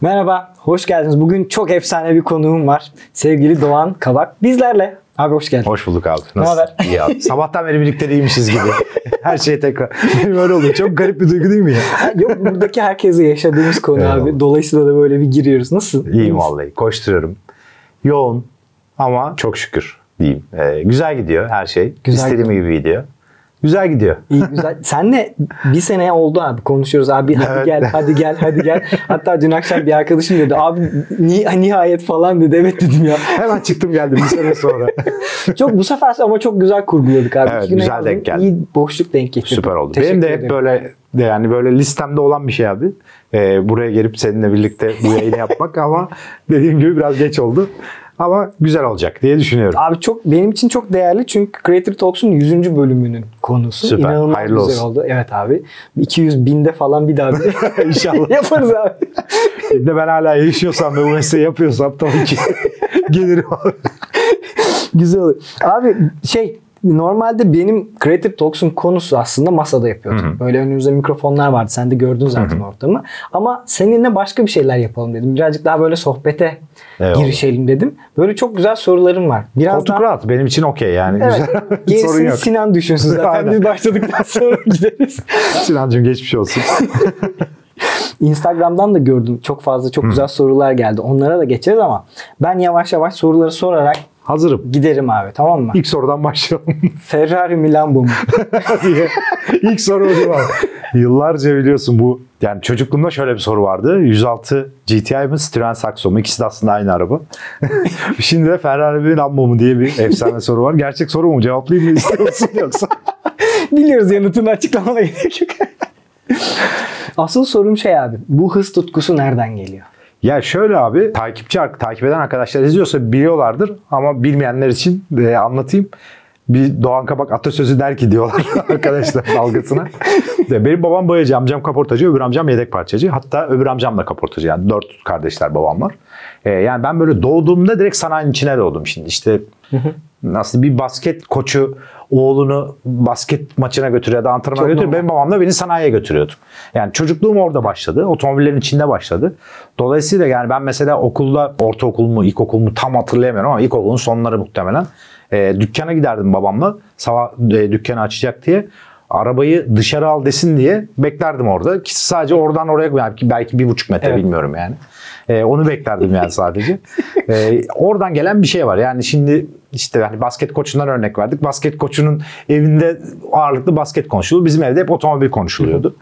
Merhaba, hoş geldiniz. Bugün çok efsane bir konuğum var. Sevgili Doğan Kabak bizlerle. Abi hoş geldin. Hoş bulduk abi. Ne haber? İyi abi. Sabahtan beri birlikte değilmişiz gibi. Her şey tekrar. Benim öyle oluyor. Çok garip bir duygu değil mi ya? Yok buradaki herkese yaşadığımız konu Eyvallah. abi. Dolayısıyla da böyle bir giriyoruz. Nasılsın? İyiyim vallahi. Koşturuyorum. Yoğun ama çok şükür diyeyim. Ee, güzel gidiyor her şey. Güzel İstediğim gibi gidiyor. Güzel gidiyor. İyi güzel. Senle bir sene oldu abi konuşuyoruz abi hadi Evet. gel hadi gel hadi gel. Hatta dün akşam bir arkadaşım dedi abi ni- nihayet falan dedi. Evet dedim ya. Hemen çıktım geldim bir sene sonra. Çok bu sefer ama çok güzel kurguladık abi. Evet, güzel yazdın, denk geldi. İyi boşluk denk getirdin. Süper oldu. Teşekkür Benim de hep böyle de yani böyle listemde olan bir şey abi. Ee, buraya gelip seninle birlikte bu yayını yapmak ama dediğim gibi biraz geç oldu. Ama güzel olacak diye düşünüyorum. Abi çok benim için çok değerli çünkü Creator Talks'un 100. bölümünün konusu. Süper, İnanılmaz hayırlı güzel olsun. oldu. Evet abi. 200 binde falan bir daha bir İnşallah. yaparız abi. Bir de ben hala yaşıyorsam ve bu mesleği yapıyorsam tabii ki gelirim abi. güzel olur. Abi şey normalde benim Creative Talks'un konusu aslında masada yapıyordum. Böyle önümüzde mikrofonlar vardı. Sen de gördün zaten ortamı. Ama seninle başka bir şeyler yapalım dedim. Birazcık daha böyle sohbete Eyvallah. girişelim dedim. Böyle çok güzel sorularım var. Birazdan Koltuk rahat benim için okey yani. Evet. Güzel. Sorun yok. Sinan düşünsün zaten. Biz başladıktan sonra gideriz. Sinancığım geçmiş olsun. Instagram'dan da gördüm. Çok fazla çok güzel sorular geldi. Onlara da geçeriz ama ben yavaş yavaş soruları sorarak Hazırım. giderim abi tamam mı? İlk sorudan başlayalım Ferrari mi Lambo mu? diye. İlk soru o abi? Yıllarca biliyorsun bu yani çocukluğumda şöyle bir soru vardı. 106 GTI mi Citroen Saxo mu? İkisi de aslında aynı araba. Şimdi de Ferrari mi Lambo mu diye bir efsane soru var. Gerçek soru mu? Cevaplayayım mı istiyorsun yoksa? Biliyoruz yanıtını açıklamana gerek yok. Asıl sorum şey abi. Bu hız tutkusu nereden geliyor? Ya şöyle abi takipçi takip eden arkadaşlar izliyorsa biliyorlardır ama bilmeyenler için e, anlatayım. Bir Doğan Kabak atasözü der ki diyorlar arkadaşlar dalgasına. De, Benim babam boyacı, amcam kaportacı, öbür amcam yedek parçacı. Hatta öbür amcam da kaportacı. Yani dört kardeşler babam var. E, yani ben böyle doğduğumda direkt sanayinin içine doğdum şimdi. İşte nasıl bir basket koçu oğlunu basket maçına götürüyor ya da antrenmana götürüyor. normal. Benim babam da beni sanayiye götürüyordu. Yani çocukluğum orada başladı. Otomobillerin içinde başladı. Dolayısıyla yani ben mesela okulda ortaokul mu ilkokul mu tam hatırlayamıyorum ama ilkokulun sonları muhtemelen. E, dükkana giderdim babamla. Sabah e, dükkanı açacak diye. Arabayı dışarı al desin diye beklerdim orada. Ki sadece oradan oraya belki, belki bir buçuk metre Evet. bilmiyorum yani. E, onu beklerdim yani sadece. E, oradan gelen bir şey var. Yani şimdi işte hani basket koçundan örnek verdik. Basket koçunun evinde ağırlıklı basket konuşuluyor. Bizim evde hep otomobil konuşuluyordu.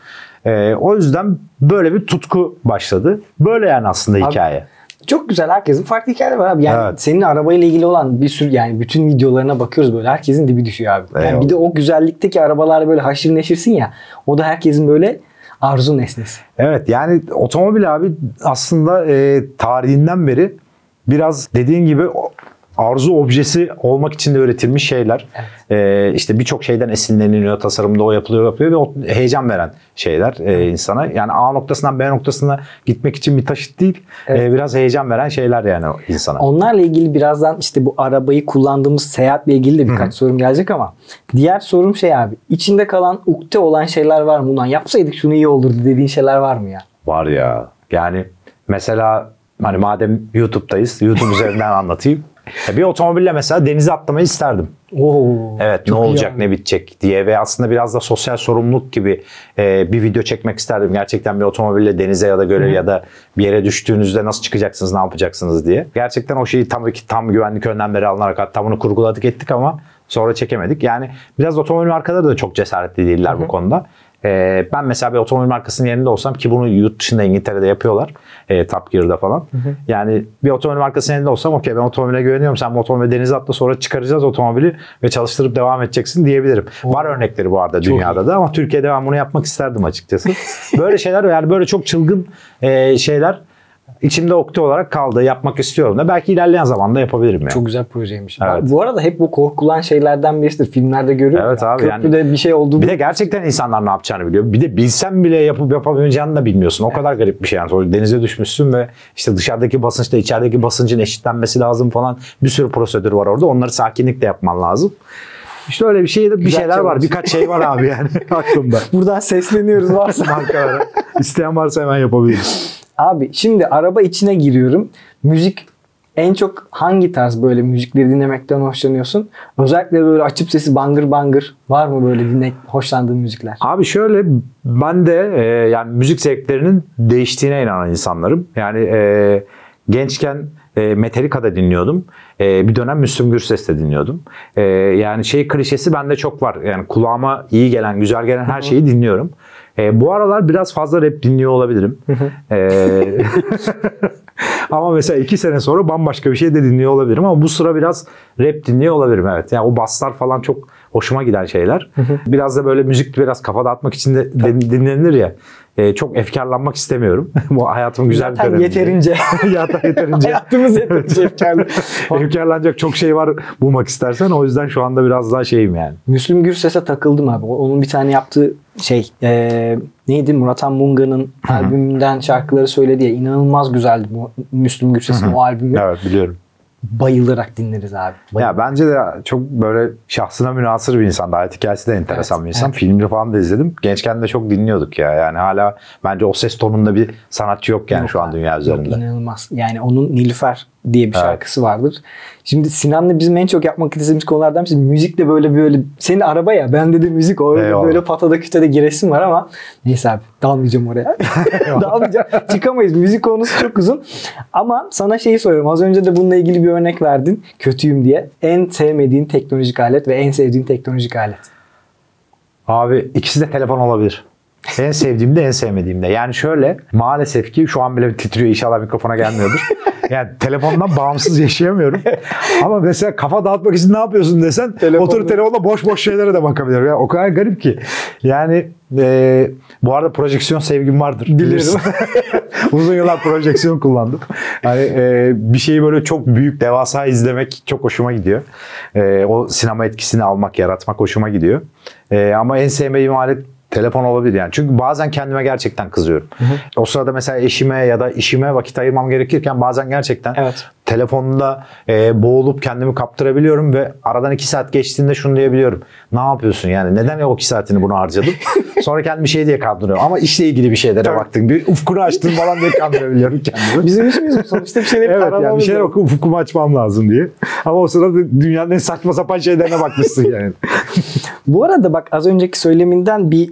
E, o yüzden böyle bir tutku başladı. Böyle yani aslında hikaye. Çok güzel herkesin farklı hikayeleri var abi. Yani Evet. senin arabayla ilgili olan bir sürü yani bütün videolarına bakıyoruz böyle herkesin dibi düşüyor abi. Yani Eyvallah. bir de o güzellikteki arabalarla böyle haşır neşirsin ya. O da herkesin böyle arzu nesnesi. Evet yani otomobil abi aslında e, tarihinden beri biraz dediğin gibi arzu objesi olmak için de üretilmiş şeyler. E, işte birçok şeyden esinleniliyor, tasarımda o yapılıyor, yapıyor ve o heyecan veren şeyler e, insana. Yani A noktasından B noktasına gitmek için bir taşıt değil, Evet. e, biraz heyecan veren şeyler yani insana. Onlarla ilgili birazdan işte bu arabayı kullandığımız seyahatle ilgili de birkaç sorum gelecek ama diğer sorum şey abi. içinde kalan ukde olan şeyler var mı? Ulan yapsaydık şunu iyi olurdu dediğin şeyler var mı ya? Var ya. Yani mesela hani madem YouTube'dayız, YouTube üzerinden anlatayım. Bir otomobille mesela denize atlamayı isterdim. Oo, Evet ne olacak abi. ne bitecek diye ve aslında biraz da sosyal sorumluluk gibi e, bir video çekmek isterdim. Gerçekten bir otomobille denize ya da göle ya da bir yere düştüğünüzde nasıl çıkacaksınız ne yapacaksınız diye. Gerçekten o şeyi tabii ki tam güvenlik önlemleri alınarak hatta bunu kurguladık ettik ama sonra çekemedik. Yani biraz otomobil markaları da çok cesaretli değiller bu konuda. E, ben mesela bir otomobil markasının yerinde olsam ki bunu yurt dışında İngiltere'de yapıyorlar. E, Top Gear'da falan. Yani bir otomobil markasının yerinde olsam okey ben otomobile güveniyorum. Sen bu otomobili denize atla sonra çıkaracağız otomobili ve çalıştırıp devam edeceksin diyebilirim. Var örnekleri bu arada dünyada da ama Türkiye'de ben bunu yapmak isterdim açıkçası. böyle şeyler yani böyle çok çılgın e, şeyler içimde okte olarak kaldı. Yapmak istiyorum da. Belki ilerleyen zamanda yapabilirim yani. Çok güzel projeymiş. Evet. Bu arada hep bu korkulan şeylerden birisidir. Filmlerde görüyoruz. Evet ya. abi, yani- Köprüde bir şey oldu. Bir de gerçekten insanlar ne yapacağını biliyor. Bir de bilsen bile yapıp yapamayacağını da bilmiyorsun. O kadar garip bir şey yani. Sonra denize düşmüşsün ve işte dışarıdaki basınçla içerideki basıncın eşitlenmesi lazım falan. Bir sürü prosedür var orada. Onları sakinlikle yapman lazım. İşte öyle bir şey bir Güzel şeyler var. challenge. Birkaç şey var abi yani aklımda. Buradan sesleniyoruz varsa. Markalara. İsteyen varsa hemen yapabiliriz. Abi şimdi araba içine giriyorum. Müzik en çok hangi tarz böyle müzikleri dinlemekten hoşlanıyorsun? Özellikle böyle açıp sesi bangır bangır var mı böyle dinle hoşlandığın müzikler? Abi şöyle ben de e, yani müzik zevklerinin değiştiğine inanan insanlarım. Yani e, gençken e, Metallica'da dinliyordum. E, bir dönem Müslüm Gürses de dinliyordum. E, yani şey klişesi bende çok var. Yani kulağıma iyi gelen, güzel gelen her şeyi dinliyorum. E, bu aralar biraz fazla rap dinliyor olabilirim. E, ama mesela iki sene sonra bambaşka bir şey de dinliyor olabilirim. Ama bu sıra biraz rap dinliyor olabilirim evet. Yani o baslar falan çok hoşuma giden şeyler. Biraz da böyle müzik biraz kafa dağıtmak için de din- dinlenir ya. E, çok efkarlanmak istemiyorum. bu hayatımın güzel bir Zaten dönemi. yeterince. Zaten yeterince. Hayatımız yeterince efkarlı. Efkarlanacak çok şey var bulmak istersen. O yüzden şu anda biraz daha şeyim yani. Müslüm Gürses'e takıldım abi. Onun bir tane yaptığı şey e, neydi? Murat Munga'nın albümünden şarkıları söyledi ya. İnanılmaz güzeldi bu Müslüm Gürses'in o albümü. Evet biliyorum. Bayılarak dinleriz abi. Bayıl- Ya bence de çok böyle şahsına münasır bir insan. Hayat hikayesi de enteresan Evet, bir insan. evet. Filmleri falan da izledim. Gençken de çok dinliyorduk ya. Yani hala bence o ses tonunda bir sanatçı yok yani Yok şu an dünya yok, üzerinde. inanılmaz. Yani onun Nilüfer diye bir Evet. şarkısı vardır. Şimdi Sinan'la bizim en çok yapmak istediğimiz konulardan birisi müzik de böyle böyle senin araba ya bende de müzik o öyle böyle patada kütede giresim var ama neyse abi dalmayacağım oraya. dalmayacağım. Çıkamayız. Müzik konusu çok uzun. Ama sana şeyi soruyorum. Az önce de bununla ilgili bir örnek verdin. Kötüyüm diye. En sevmediğin teknolojik alet ve en sevdiğin teknolojik alet. Abi ikisi de telefon olabilir. En sevdiğim de en sevmediğim de. Yani şöyle maalesef ki şu an bile titriyor inşallah mikrofona gelmiyordur. Yani telefondan bağımsız yaşayamıyorum. Ama mesela kafa dağıtmak için ne yapıyorsun desen Telefonla. oturup telefonla boş boş şeylere de bakabilirim. Yani o kadar garip ki. Yani e, bu arada projeksiyon sevgim vardır. Bilirsin. Uzun yıllar projeksiyon kullandım. Yani e, bir şeyi böyle çok büyük, devasa izlemek çok hoşuma gidiyor. E, o sinema etkisini almak, yaratmak hoşuma gidiyor. E, ama en sevmediğim alet telefon olabilir yani. Çünkü bazen kendime gerçekten kızıyorum. O sırada mesela eşime ya da işime vakit ayırmam gerekirken bazen gerçekten Evet. Telefonda e, boğulup kendimi kaptırabiliyorum ve aradan iki saat geçtiğinde şunu diyebiliyorum. Ne yapıyorsun yani? Neden o iki saatini buna harcadın? Sonra kendimi şey diye kandırıyorum. Ama işle ilgili bir şeylere baktın. Bir ufkunu açtın falan diye kandırabiliyorum kendimi. Bizim işimiz bu. Sonuçta bir şeyleri Evet yani bir şeyler oku, ufkumu açmam lazım diye. Ama o sırada dünyanın en saçma sapan şeylerine bakmışsın yani. Bu arada bak az önceki söyleminden bir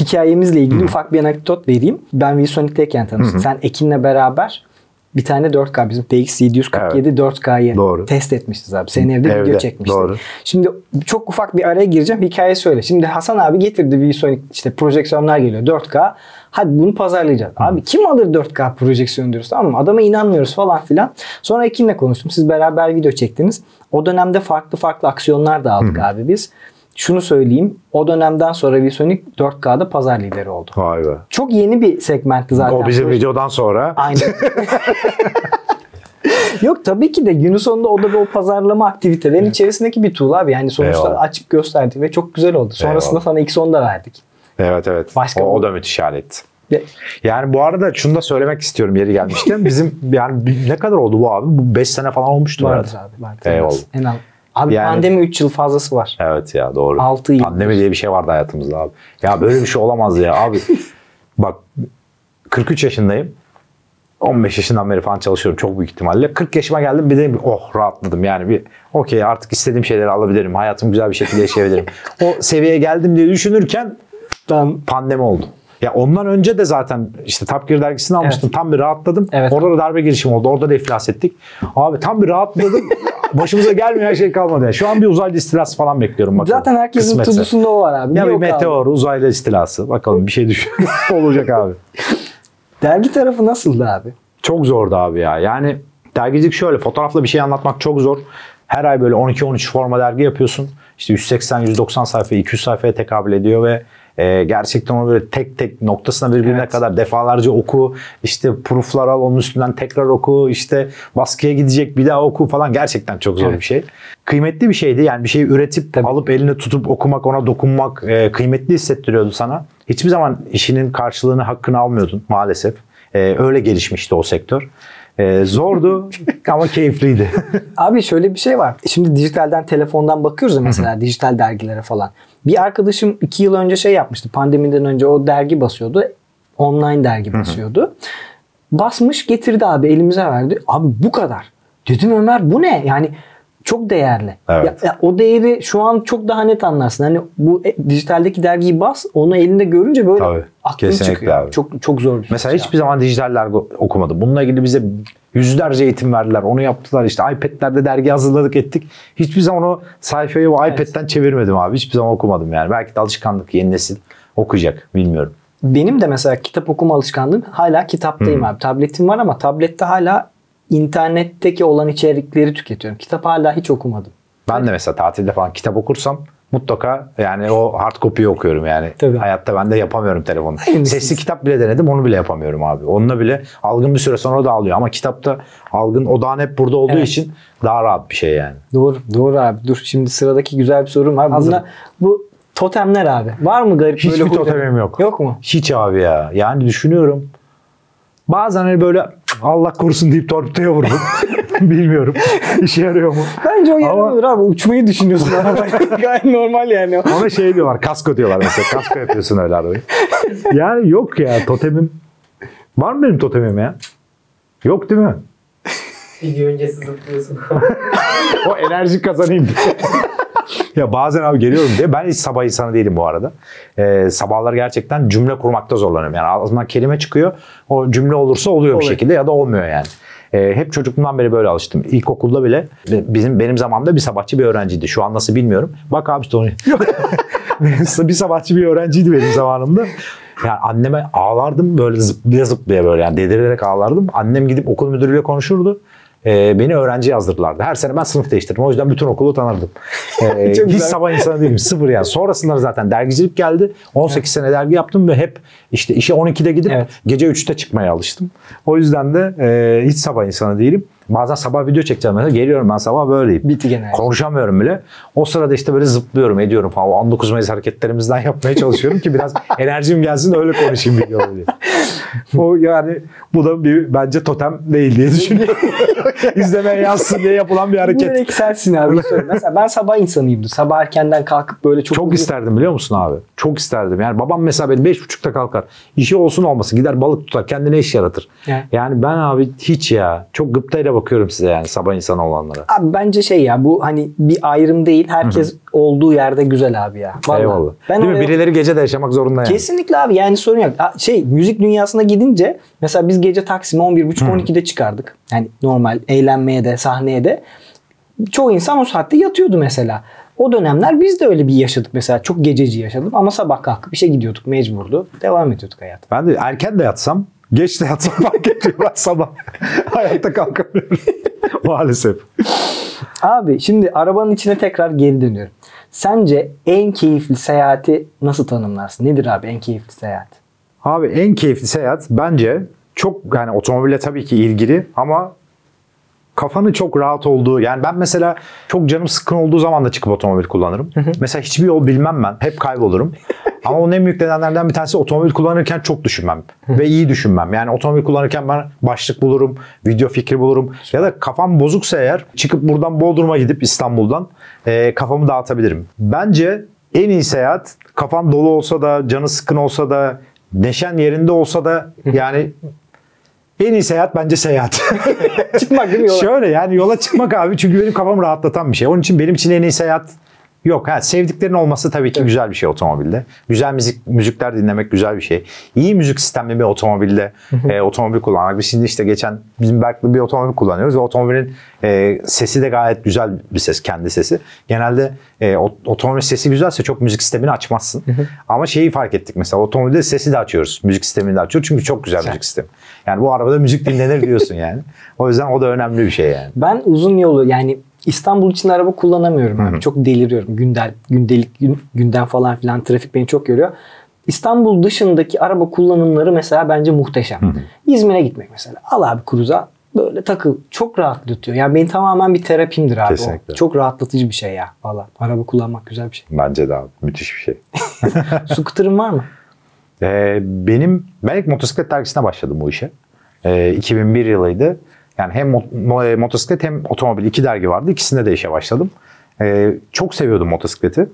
hikayemizle ilgili ufak bir anekdot vereyim. Ben VSonic'teyken tanıştım. Sen Ekin'le beraber bir tane 4K bizim DX747 4K'yı Doğru. test etmişiz abi. Senin evde, Evde, video çekmiştik. doğru. Şimdi çok ufak bir araya gireceğim. Hikaye söyle. Şimdi Hasan abi getirdi VSonic işte projeksiyonlar geliyor 4K. Hadi bunu pazarlayacağız. Abi kim alır 4K projeksiyon diyoruz tamam mı? Adama inanmıyoruz falan filan. Sonra Ekin'le konuştum. Siz beraber video çektiniz. O dönemde farklı farklı aksiyonlar da aldık abi biz. Şunu söyleyeyim. O dönemden sonra VSonic 4K'da pazar lideri oldu. Vay be. Çok yeni bir segmentti zaten. O bizim videodan sonra Aynen. Yok tabii ki de günün sonunda o da bu pazarlama aktivitelerin içerisindeki bir tool abi. Yani sonuçta Eyvallah. açıp gösterdik ve çok güzel oldu. Sonrasında Eyvallah. sana X10 da verdik. Evet evet. Başka o, o da müthiş alet. Yani bu arada şunu da söylemek istiyorum yeri gelmişken. Bizim yani ne kadar oldu bu abi? Bu 5 sene falan olmuştu Vardır abi. Vardır. Eyvallah. En az. Abi Yani- pandemi 3 yıl fazlası var. Evet ya doğru. Altı yıl. Pandemi diye bir şey vardı hayatımızda abi. Ya böyle bir şey olamaz ya abi. Bak 43 yaşındayım. 15 yaşından beri falan çalışıyorum çok büyük ihtimalle. 40 yaşıma geldim bir de bir, oh rahatladım yani bir okey artık istediğim şeyleri alabilirim. Hayatımı güzel bir şekilde yaşayabilirim. o seviyeye geldim diye düşünürken Tam pandemi oldu. Ya ondan önce de zaten işte Top Gear dergisini almıştım. Tam bir rahatladım. Evet. Orada da darbe girişimi oldu. Orada da iflas ettik. Abi tam bir rahatladım. Başımıza gelmeyen şey kalmadı. Yani şu an bir uzaylı istilası falan bekliyorum. Bakalım. zaten herkesin Kısmetse. tudusunda o var abi. Ya bir Yok abi. meteor, uzaylı istilası. Bakalım bir şey düşün. olacak abi. Dergi tarafı nasıldı abi? Çok zordu abi ya. Yani dergicilik şöyle fotoğrafla bir şey anlatmak çok zor. Her ay böyle 12-13 forma dergi yapıyorsun. İşte 180-190 sayfa, 200 sayfaya tekabül ediyor ve e, gerçekten onu böyle tek tek noktasına virgülüne Evet. kadar defalarca oku. İşte prooflar al onun üstünden tekrar oku. işte baskıya gidecek bir daha oku falan. Gerçekten çok zor Evet. bir şey. Kıymetli bir şeydi. Yani bir şeyi üretip alıp eline tutup okumak, ona dokunmak e, kıymetli hissettiriyordu sana. Hiçbir zaman işinin karşılığını, hakkını almıyordun maalesef. E, öyle gelişmişti o sektör. E, zordu ama keyifliydi. Abi şöyle bir şey var. Şimdi dijitalden telefondan bakıyoruz ya mesela dijital dergilere falan. Bir arkadaşım iki yıl önce şey yapmıştı. Pandemiden önce o dergi basıyordu. Online dergi basıyordu. Basmış getirdi abi elimize verdi. Abi bu kadar. Dedim Ömer bu ne? Yani çok değerli. Evet. Ya, ya o değeri şu an çok daha net anlarsın. Hani bu e, dijitaldeki dergiyi bas, onu elinde görünce böyle Tabii, aklın çıkıyor. abi. Çok çok zor bir şey. Mesela hiçbir zaman dijital dergi okumadım. Bununla ilgili bize yüzlerce eğitim verdiler. Onu yaptılar işte iPad'lerde dergi hazırladık ettik. Hiçbir zaman o sayfayı o iPad'den çevirmedim abi. Hiçbir zaman okumadım yani. Belki de alışkanlık yeni nesil okuyacak. Bilmiyorum. Benim de mesela kitap okuma alışkanlığım hala kitaptayım abi. Tabletim var ama tablette hala internetteki olan içerikleri tüketiyorum. Kitap hala hiç okumadım. Ben de mesela tatilde falan kitap okursam mutlaka yani o hard copy'yi okuyorum yani. Tabii. Hayatta ben de yapamıyorum telefonu. Sesli kitap bile denedim onu bile yapamıyorum abi. Onunla bile algın bir süre sonra dağılıyor. Ama kitapta algın odağın hep burada olduğu Evet. için daha rahat bir şey yani. Doğru, doğru abi. Dur şimdi sıradaki güzel bir sorum var. Bunlar, bu totemler abi. Var mı garip Hiçbir böyle huylar? totemim yok. Yok mu? Hiç abi ya. Yani düşünüyorum. Bazen hani böyle Allah korusun deyip torpidoya vurdum. Bilmiyorum. İşe yarıyor mu? Bence o Ama- yaramıyor abi. Uçmayı düşünüyorsun arabayla. Gayet normal yani. Ama şey diyorlar kasko diyorlar mesela. Kasko yapıyorsun öyle arabayı. Yani yok ya totemim. Var mı benim totemim ya? Yok değil mi? Video öncesi zıplıyorsun. O enerji kazanayım diye. ya bazen abi geliyorum diye. Ben hiç sabah insanı değilim bu arada. Ee, sabahlar gerçekten cümle kurmakta zorlanıyorum. Yani ağzımdan kelime çıkıyor. O cümle olursa oluyor bir Oluyor. şekilde ya da olmuyor yani. Ee, hep çocukluğumdan beri böyle alıştım. İlkokulda bile bizim benim zamanımda bir sabahçı bir öğrenciydi. Şu an nasıl bilmiyorum. Bak abi işte onu. bir sabahçı bir öğrenciydi benim zamanımda. Yani anneme ağlardım böyle zıplaya zıplaya böyle yani delirerek ağlardım. Annem gidip okul müdürüyle konuşurdu. Ee, beni öğrenci yazdırırlardı. Her sene ben sınıf değiştirdim. O yüzden bütün okulu tanırdım. Çok hiç güzel. sabah insanı değilim. Sıfır yani. Sonrasında zaten dergicilik geldi. 18 sene dergi yaptım ve hep işte işe 12'de gidip Evet. gece 3'te çıkmaya alıştım. O yüzden de e, hiç sabah insanı değilim. Bazen sabah video çekeceğim mesela. Geliyorum ben sabah böyleyim. Bitti genelde. Konuşamıyorum bile. O sırada işte böyle zıplıyorum, ediyorum falan. O 19 Mayıs hareketlerimizden yapmaya çalışıyorum ki biraz enerjim gelsin öyle konuşayım videoda diye. O yani bu da bir bence totem değil diye düşünüyorum. İzlemeye yazsın diye yapılan bir hareket. Direkt sensin abi. Mesela ben sabah insanıyımdır. Sabah erkenden kalkıp böyle çok... Çok uzun- isterdim biliyor musun abi? Çok isterdim. Yani babam mesela benim 5.30'da kalkar. İşi olsun olmasın gider balık tutar. Kendine iş yaratır. Evet. Yani ben abi hiç ya. Çok gıptayla bakıyorum size yani sabah insanı olanlara. Abi bence şey ya bu hani bir ayrım değil. Herkes olduğu yerde güzel abi ya. Vallahi. Eyvallah. Ben Değil mi? Birileri gece de yaşamak zorunda yani. Kesinlikle abi yani sorun yok. Şey müzik dünyasına gidince mesela biz gece Taksim'e 11.30-12'de çıkardık. Yani normal eğlenmeye de sahneye de. Çoğu insan o saatte yatıyordu mesela. O dönemler biz de öyle bir yaşadık mesela. Çok gececi yaşadım ama sabah kalkıp işe gidiyorduk mecburdu. Devam ediyorduk hayata. Ben de erken de yatsam, geç de yatsam fark etmiyor. Ben sabah hayatta kalkamıyorum. Maalesef. Abi şimdi arabanın içine tekrar geri dönüyorum. Sence en keyifli seyahati nasıl tanımlarsın? Nedir abi en keyifli seyahat? Abi en keyifli seyahat bence çok yani otomobille tabii ki ilgili ama kafanın çok rahat olduğu yani ben mesela çok canım sıkkın olduğu zaman da çıkıp otomobil kullanırım. mesela hiçbir yol bilmem ben. Hep kaybolurum. Ama onun en büyük nedenlerden bir tanesi otomobil kullanırken çok düşünmem. ve iyi düşünmem. Yani otomobil kullanırken ben başlık bulurum, video fikri bulurum. Ya da kafam bozuksa eğer çıkıp buradan Bodrum'a gidip İstanbul'dan e, kafamı dağıtabilirim. Bence en iyi seyahat kafan dolu olsa da, canı sıkkın olsa da, neşen yerinde olsa da yani en iyi seyahat bence seyahat. Çıkmak değil mi yola? Şöyle yani yola çıkmak abi çünkü benim kafamı rahatlatan bir şey. Onun için benim için en iyi seyahat yok. Ha, sevdiklerin olması tabii ki güzel bir şey otomobilde. Güzel müzik müzikler dinlemek güzel bir şey. İyi müzik sistemli bir otomobilde e, otomobil kullanmak. Biz şimdi işte geçen bizim Berk'le bir otomobil kullanıyoruz ve otomobilin e, sesi de gayet güzel bir ses. Kendi sesi. Genelde e, otomobil sesi güzelse çok müzik sistemini açmazsın. Ama şeyi fark ettik mesela otomobilde sesi de açıyoruz. Müzik sistemini de açıyoruz. Çünkü çok güzel müzik sistemi. Yani bu arabada müzik dinlenir diyorsun yani. O yüzden o da önemli bir şey yani. Ben uzun yolu yani İstanbul için araba kullanamıyorum abi. Çok deliriyorum. Gündel, gündelik gün, günden falan filan trafik beni çok yoruyor. İstanbul dışındaki araba kullanımları mesela bence muhteşem. İzmir'e gitmek mesela. Al abi cruise'a böyle takıl. Çok rahatlatıyor. Yani benim tamamen bir terapimdir abi. o. Kesinlikle. Çok rahatlatıcı bir şey ya. Valla araba kullanmak güzel bir şey. Bence de abi. Müthiş bir şey. Scooter'ın var mı? Ee, benim ben ilk motosiklet dergisine başladım bu işe. Ee, 2001 yılıydı. Yani hem mo- motosiklet hem otomobil iki dergi vardı. İkisinde de işe başladım. Ee, çok seviyordum motosikleti.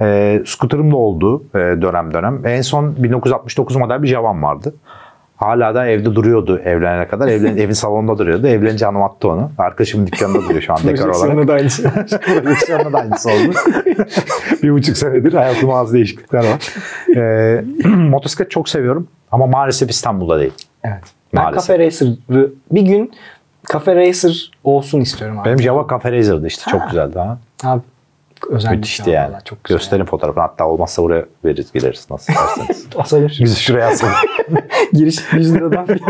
Ee, scooter'ım da oldu e, dönem dönem. En son 1969 model bir Javan vardı. Hala da evde duruyordu evlenene kadar. Evlen, evin salonunda duruyordu. Evlenince hanım attı onu. Arkadaşımın dükkanında duruyor şu an dekor olarak. Projeksiyonda da aynı şey. Projeksiyonda da aynısı oldu. bir buçuk senedir hayatımda az değişiklikler var. Ee, motosiklet çok seviyorum ama maalesef İstanbul'da değil. Evet. Ben Maalesef. Cafe Racer'ı bir gün Cafe Racer olsun istiyorum abi. Benim Java Cafe Razer'dı işte çok güzeldi ha. Abi özel bir Müthişti yani. vallahi, Çok güzel. Gösterin fotoğrafını hatta olmazsa buraya veririz geliriz nasıl isterseniz. Asalım şu Biz şuraya asalım. giriş 100 liradan bir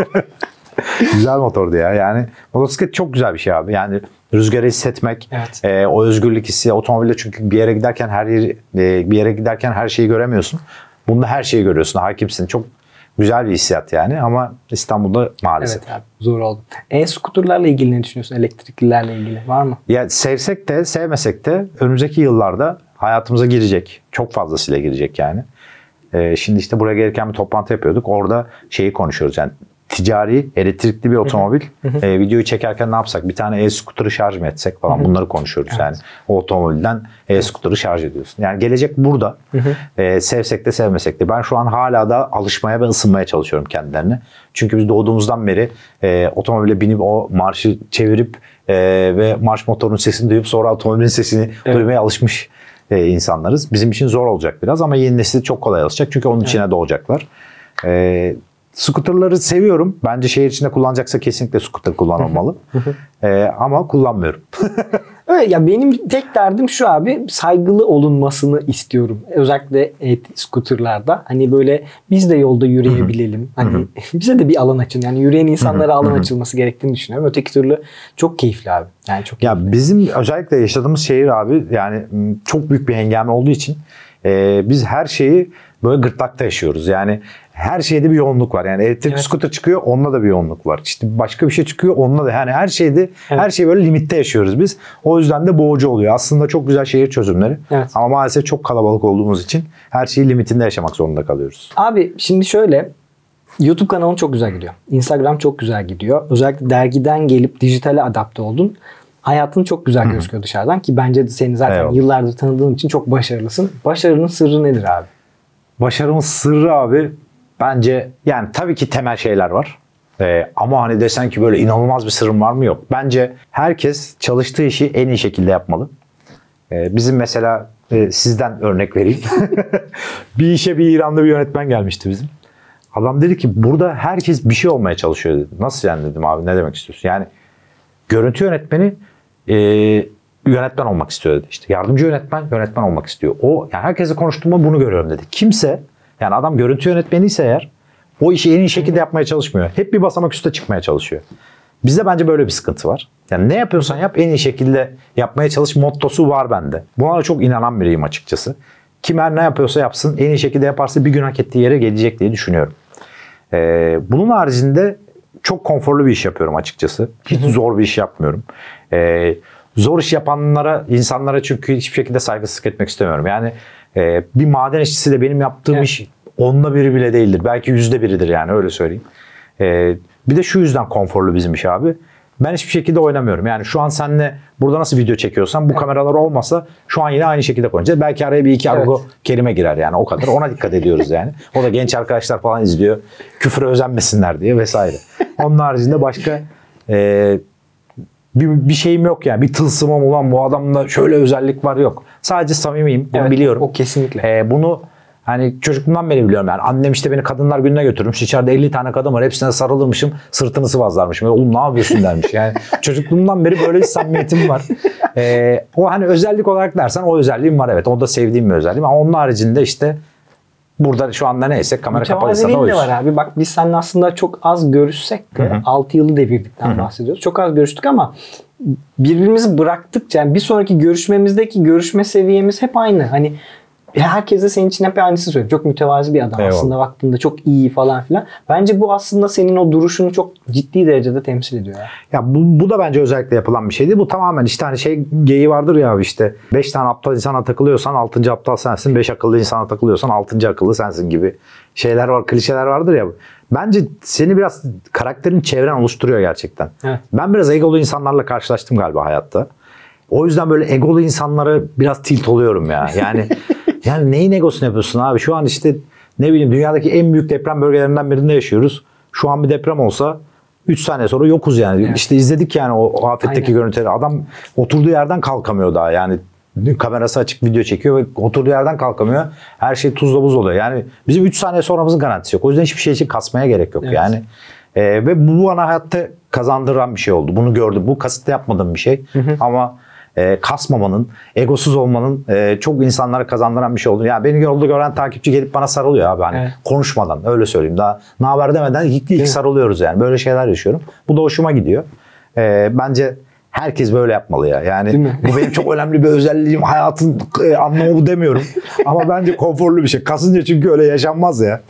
güzel motordu ya. Yani motosiklet çok güzel bir şey abi. Yani rüzgarı hissetmek, Evet. e, o özgürlük hissi otomobille çünkü bir yere giderken her yeri, e, bir yere giderken her şeyi göremiyorsun. Bunda her şeyi görüyorsun, hakimsin. Çok güzel bir hissiyat yani ama İstanbul'da maalesef. Evet abi zor oldu. E-scooterlarla ilgili ne düşünüyorsun? Elektriklilerle ilgili var mı? Ya sevsek de sevmesek de önümüzdeki yıllarda hayatımıza girecek. Çok fazlasıyla girecek yani. Ee, şimdi işte buraya gelirken bir toplantı yapıyorduk. Orada şeyi konuşuyoruz yani ticari elektrikli bir otomobil. Ee, videoyu çekerken ne yapsak? Bir tane e-scooter'ı şarj mı etsek falan bunları konuşuyoruz yani. O otomobilden e-scooter'ı şarj ediyorsun. Yani gelecek burada. Ee, sevsek de sevmesek de. Ben şu an hala da alışmaya ve ısınmaya çalışıyorum kendilerine. Çünkü biz doğduğumuzdan beri e, otomobile binip o marşı çevirip e, ve marş motorunun sesini duyup sonra otomobilin sesini duymaya alışmış e, insanlarız. Bizim için zor olacak biraz ama yeni nesil çok kolay alışacak. Çünkü onun içine doğacaklar. E, Scooter'ları seviyorum. Bence şehir içinde kullanacaksa kesinlikle scooter kullanılmalı. E, ama kullanmıyorum. Evet ya benim tek derdim şu abi saygılı olunmasını istiyorum. Özellikle e-scooterlarda. Hani böyle biz de yolda yürüyebilelim. Hani bize de bir alan açın. Yani yürüyen insanlara alan açılması gerektiğini düşünüyorum. Öteki türlü çok keyifli abi. Yani çok Ya keyifli. bizim özellikle yaşadığımız şehir abi yani çok büyük bir hengame olduğu için e, biz her şeyi böyle gırtlakta yaşıyoruz. Yani her şeyde bir yoğunluk var. Yani elektrikli Evet. scooter çıkıyor, onunla da bir yoğunluk var. İşte başka bir şey çıkıyor, onunla da. Yani her şeyde, her şeyi böyle limitte yaşıyoruz biz. O yüzden de boğucu oluyor. Aslında çok güzel şehir çözümleri. Evet. Ama maalesef çok kalabalık olduğumuz için her şeyi limitinde yaşamak zorunda kalıyoruz. Abi şimdi şöyle YouTube kanalın çok güzel gidiyor. Instagram çok güzel gidiyor. Özellikle dergiden gelip dijitale adapte oldun. Hayatın çok güzel gözüküyor dışarıdan ki bence de seni zaten Eyvallah. yıllardır tanıdığım için çok başarılısın. Başarının sırrı nedir abi? Başarımın sırrı abi bence yani tabii ki temel şeyler var. Ee, ama hani desen ki böyle inanılmaz bir sırrım var mı yok. Bence herkes çalıştığı işi en iyi şekilde yapmalı. Ee, bizim mesela e, sizden örnek vereyim. bir işe bir İranlı bir yönetmen gelmişti bizim. Adam dedi ki burada herkes bir şey olmaya çalışıyor dedi. Nasıl yani dedim abi ne demek istiyorsun? Yani görüntü yönetmeni e, yönetmen olmak istiyor dedi. İşte yardımcı yönetmen yönetmen olmak istiyor. O yani herkese konuştuğumda bunu görüyorum dedi. Kimse yani adam görüntü yönetmeniyse eğer o işi en iyi şekilde yapmaya çalışmıyor. Hep bir basamak üstte çıkmaya çalışıyor. Bizde bence böyle bir sıkıntı var. Yani ne yapıyorsan yap en iyi şekilde yapmaya çalış mottosu var bende. Buna da çok inanan biriyim açıkçası. Kim her ne yapıyorsa yapsın en iyi şekilde yaparsa bir gün hak ettiği yere gelecek diye düşünüyorum. Ee, bunun haricinde çok konforlu bir iş yapıyorum açıkçası. Hiç zor bir iş yapmıyorum. Ee, zor iş yapanlara, insanlara çünkü hiçbir şekilde saygısızlık etmek istemiyorum. Yani e, bir maden işçisiyle benim yaptığım Evet. iş onda biri bile değildir. Belki yüzde biridir yani öyle söyleyeyim. Ee, bir de şu yüzden konforlu bizim iş abi. Ben hiçbir şekilde oynamıyorum. Yani şu an seninle burada nasıl video çekiyorsan bu kameralar olmasa şu an yine aynı şekilde konuşacağız. Belki araya bir iki Evet. argo kelime girer yani o kadar. Ona dikkat ediyoruz yani. O da genç arkadaşlar falan izliyor. Küfüre özenmesinler diye vesaire. Onun haricinde başka e, bir, bir şeyim yok yani. Bir tılsımım ulan bu adamda şöyle özellik var yok. Sadece samimiyim. Bunu Evet, biliyorum. o kesinlikle. E, bunu hani çocukluğumdan beri biliyorum yani. Annem işte beni kadınlar gününe götürmüş. İçeride 50 tane kadın var. Hepsine sarılırmışım. Sırtını sıvazlarmışım. Oğlum ne yapıyorsun dermiş. Yani çocukluğumdan beri böyle bir samimiyetim var. E, o hani özellik olarak dersen o özelliğim var evet. O da sevdiğim bir özelliğim. Ama onun haricinde işte burada şu anda neyse kamera kapalıysa da oyuz. var abi. Bak biz seninle aslında çok az görüşsek de 6 yılı devirdikten bahsediyoruz. Çok az görüştük ama birbirimizi bıraktıkça yani bir sonraki görüşmemizdeki görüşme seviyemiz hep aynı. Hani herkes de senin için hep aynısı söylüyor. Çok mütevazi bir adam Eyvallah. aslında baktığında çok iyi falan filan. Bence bu aslında senin o duruşunu çok ciddi derecede temsil ediyor. Ya. Ya bu, bu da bence özellikle yapılan bir şeydi. Bu tamamen işte hani şey geyi vardır ya işte 5 tane aptal insana takılıyorsan 6. aptal sensin. 5 akıllı insana takılıyorsan 6. akıllı sensin gibi şeyler var, klişeler vardır ya. Bence seni biraz karakterin çevren oluşturuyor gerçekten. Evet. Ben biraz egolu insanlarla karşılaştım galiba hayatta. O yüzden böyle egolu insanlara biraz tilt oluyorum ya. Yani yani neyin egosunu yapıyorsun abi? Şu an işte ne bileyim dünyadaki en büyük deprem bölgelerinden birinde yaşıyoruz. Şu an bir deprem olsa 3 saniye sonra yokuz yani. Evet. İşte izledik yani o, o afetteki Aynen. görüntüleri. Adam oturduğu yerden kalkamıyor daha yani. Kamerası açık video çekiyor ve oturduğu yerden kalkamıyor. Her şey tuzla buz oluyor. Yani bizim 3 saniye sonramızın garantisi yok. O yüzden hiçbir şey için kasmaya gerek yok Evet. yani. Ee, ve bu bana hayatta kazandıran bir şey oldu. Bunu gördüm. Bu kasıtlı yapmadığım bir şey. Ama e, kasmamanın, egosuz olmanın e, çok insanlara kazandıran bir şey oldu. Yani beni yolda gören takipçi gelip bana sarılıyor abi. Hani Evet. konuşmadan öyle söyleyeyim. Daha ne haber demeden ilk, ilk sarılıyoruz yani. Böyle şeyler yaşıyorum. Bu da hoşuma gidiyor. Ee, bence herkes böyle yapmalı ya. Yani bu benim çok önemli bir özelliğim. Hayatın e, anlamı bu demiyorum. Ama bence konforlu bir şey. Kasınca çünkü öyle yaşanmaz ya.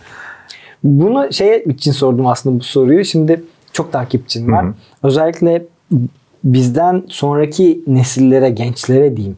Bunu şey için sordum aslında bu soruyu. Şimdi çok takipçim var. Hı hı. Özellikle bizden sonraki nesillere, gençlere diyeyim.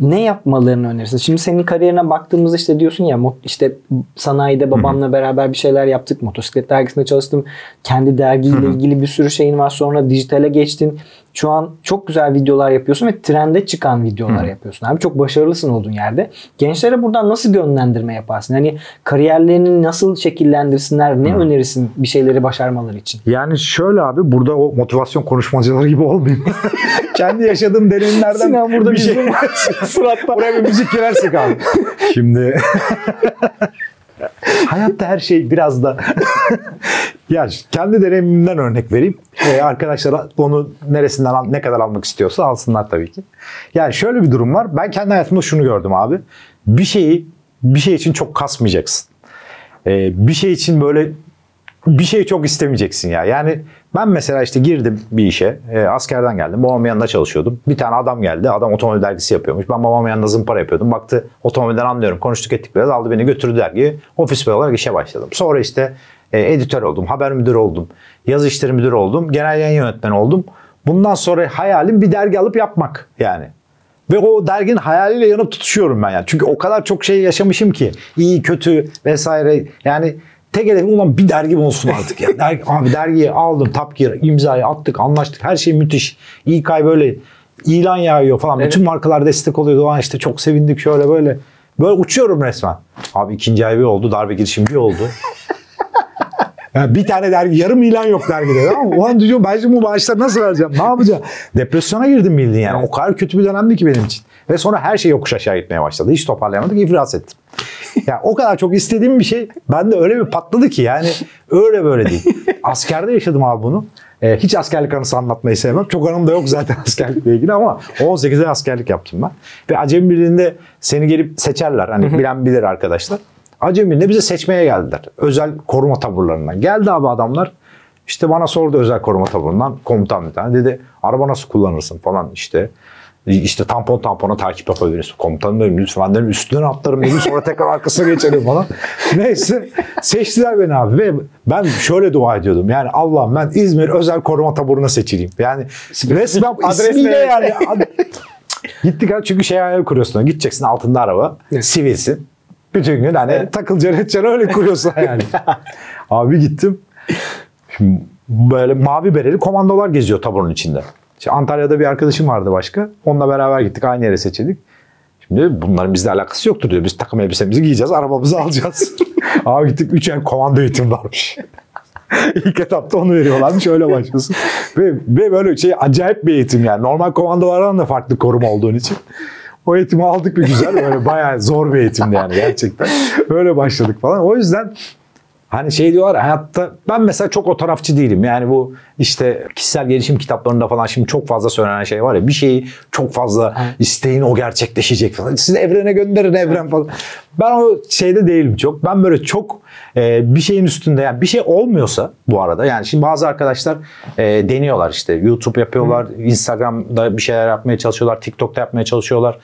Ne yapmalarını önerirsin? Şimdi senin kariyerine baktığımızda işte diyorsun ya işte sanayide babamla beraber bir şeyler yaptık. Motosiklet dergisinde çalıştım. Kendi dergiyle ilgili bir sürü şeyin var. Sonra dijitale geçtin. Şu an çok güzel videolar yapıyorsun ve trende çıkan videolar yapıyorsun. Abi çok başarılısın olduğun yerde. Gençlere buradan nasıl yönlendirme yaparsın? Hani kariyerlerini nasıl şekillendirsinler? Ne önerirsin bir şeyleri başarmaları için? Yani şöyle abi burada o motivasyon konuşmacıları gibi olmayayım. Kendi yaşadığım deneyimlerden Sinan burada bir şey. suratta. Buraya bir müzik girersek abi. Şimdi hayatta her şey biraz da ya kendi deneyimimden örnek vereyim. Ee, arkadaşlar onu neresinden al- ne kadar almak istiyorsa alsınlar tabii ki. Yani şöyle bir durum var. Ben kendi hayatımda şunu gördüm abi. Bir şeyi bir şey için çok kasmayacaksın. Ee, bir şey için böyle bir şey çok istemeyeceksin ya. Yani ben mesela işte girdim bir işe. e, askerden geldim. Babamın yanında çalışıyordum. Bir tane adam geldi. Adam otomobil dergisi yapıyormuş. Ben babamın yanında zımpara yapıyordum. Baktı otomobilden anlıyorum. Konuştuk ettik biraz. Aldı beni götürdü dergiye. Ofis boy olarak işe başladım. Sonra işte e, editör oldum. Haber müdürü oldum. Yazı işleri müdürü oldum. Genel yayın yönetmeni oldum. Bundan sonra hayalim bir dergi alıp yapmak yani. Ve o derginin hayaliyle yanıp tutuşuyorum ben yani. Çünkü o kadar çok şey yaşamışım ki. iyi, kötü vesaire. Yani tek hedefim olan bir dergi olsun artık. Ya. Dergi, abi dergiyi aldım, Gear, imzayı attık, anlaştık. Her şey müthiş. Ay böyle ilan yağıyor falan. Bütün markalar destek oluyor. Doğan işte çok sevindik şöyle böyle. Böyle uçuyorum resmen. Abi ikinci ay bir oldu. Darbe girişim bir oldu. Yani bir tane dergi, yarım ilan yok dergide. Tamam mı? Ulan diyorum ben şimdi bu maaşları nasıl vereceğim? Ne yapacağım? Depresyona girdim bildiğin yani. O kadar kötü bir dönemdi ki benim için. Ve sonra her şey yokuş aşağı gitmeye başladı. Hiç toparlayamadık, iflas ettim. Ya o kadar çok istediğim bir şey bende öyle bir patladı ki yani öyle böyle değil. Askerde yaşadım abi bunu. Ee, hiç askerlik anısı anlatmayı sevmem. Çok anım da yok zaten askerlikle ilgili ama 18 ay askerlik yaptım ben. Ve Acemi Birliği'nde seni gelip seçerler. Hani bilen bilir arkadaşlar. Acemi Birliği'nde bize seçmeye geldiler. Özel koruma taburlarından. Geldi abi adamlar. İşte bana sordu özel koruma taburundan komutan bir tane. Dedi araba nasıl kullanırsın falan işte. İşte tampon tampona takip yapabilirsin. Komutanım dedim lütfen dedim üstünden atlarım dedim sonra tekrar arkasına geçelim falan. Neyse seçtiler beni abi ve ben şöyle dua ediyordum. Yani Allah'ım ben İzmir özel koruma taburuna seçileyim. Yani resmen ismiyle yani. Gittik abi çünkü şey hayal kuruyorsun. Gideceksin altında araba. Evet. Sivilsin. Bütün gün hani takılacaksın edeceksin öyle kuruyorsun yani. abi gittim. Şimdi böyle mavi bereli komandolar geziyor taburun içinde. İşte Antalya'da bir arkadaşım vardı başka. Onunla beraber gittik. Aynı yere seçildik. Şimdi bunların bizle alakası yoktur diyor. Biz takım elbisemizi giyeceğiz, arabamızı alacağız. Abi gittik 3 ay komando eğitim varmış. İlk etapta onu veriyorlarmış öyle başlasın. ve, ve böyle şey acayip bir eğitim yani. Normal komandolardan da farklı koruma olduğun için. O eğitimi aldık bir güzel. Böyle bayağı zor bir eğitimdi yani gerçekten. Öyle başladık falan. O yüzden Hani şey diyorlar ya, hayatta ben mesela çok o tarafçı değilim. Yani bu işte kişisel gelişim kitaplarında falan şimdi çok fazla söylenen şey var ya bir şeyi çok fazla isteyin o gerçekleşecek falan. Siz evrene gönderin evren falan. Ben o şeyde değilim çok. Ben böyle çok e, bir şeyin üstünde yani bir şey olmuyorsa bu arada yani şimdi bazı arkadaşlar e, deniyorlar işte YouTube yapıyorlar, Instagram'da bir şeyler yapmaya çalışıyorlar, TikTok'ta yapmaya çalışıyorlar.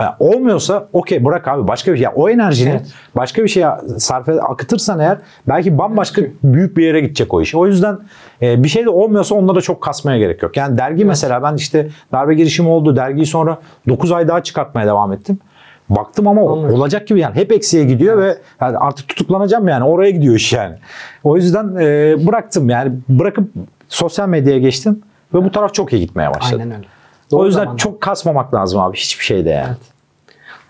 Yani olmuyorsa okey bırak abi başka bir şey. O enerjini Evet. başka bir şeye sarf akıtırsan eğer belki bambaşka büyük bir yere gidecek o iş. O yüzden e, bir şey de olmuyorsa onlara çok kasmaya gerek yok. Yani dergi mesela ben işte darbe girişimi oldu. Dergiyi sonra 9 ay daha çıkartmaya devam ettim. Baktım ama Olmuyor. olacak gibi yani hep eksiye gidiyor ve yani artık tutuklanacağım yani oraya gidiyor iş yani. O yüzden e, bıraktım yani bırakıp sosyal medyaya geçtim ve bu taraf çok iyi gitmeye başladı. Aynen öyle. O Doğru yüzden zamanda. çok kasmamak lazım abi hiçbir şeyde yani.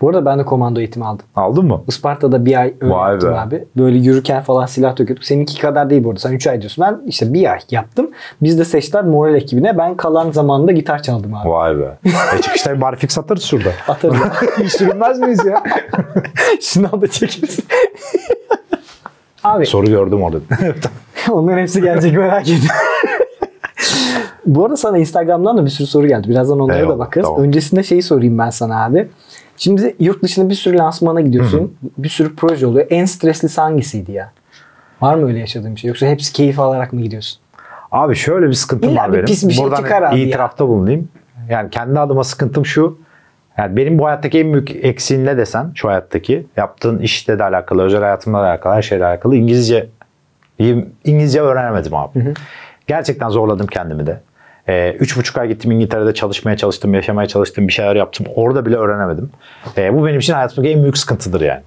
Bu arada ben de komando eğitimi aldım. Aldın mı? Isparta'da bir ay öyle Vay yaptım be. abi. Böyle yürürken falan silah döküyorduk. Seninki kadar değil bu arada. Sen 3 ay diyorsun. Ben işte bir ay yaptım. Biz de seçtiler moral ekibine. Ben kalan zamanında gitar çaldım abi. Vay be. E çıkışta bir barfix satarız şurada. Atarım. Hiç sürünmez miyiz ya? Şınav da çekeriz. abi Soru gördüm orada. onların hepsi gelecek merak etme. bu arada sana Instagram'dan da bir sürü soru geldi. Birazdan onlara da Eyvallah, bakarız. tamam. Öncesinde şeyi sorayım ben sana abi. Şimdi yurt dışında bir sürü lansmana gidiyorsun. Bir sürü proje oluyor. En streslisi hangisiydi ya? Var mı öyle yaşadığın bir şey? Yoksa hepsi keyif alarak mı gidiyorsun? Abi şöyle bir sıkıntım İlla var bir benim. pis bir şey Buradan çıkar abi ya. itirafta bulunayım. Yani kendi adıma sıkıntım şu. Yani benim bu hayattaki en büyük eksiğin ne desen şu hayattaki yaptığın işle de alakalı, özel hayatımla da alakalı, her şeyle alakalı İngilizce İngilizce öğrenemedim abi. Gerçekten zorladım kendimi de. Ee, üç buçuk ay gittim İngiltere'de çalışmaya çalıştım, yaşamaya çalıştım, bir şeyler yaptım. Orada bile öğrenemedim. Ee, bu benim için hayatımdaki en büyük sıkıntıdır yani.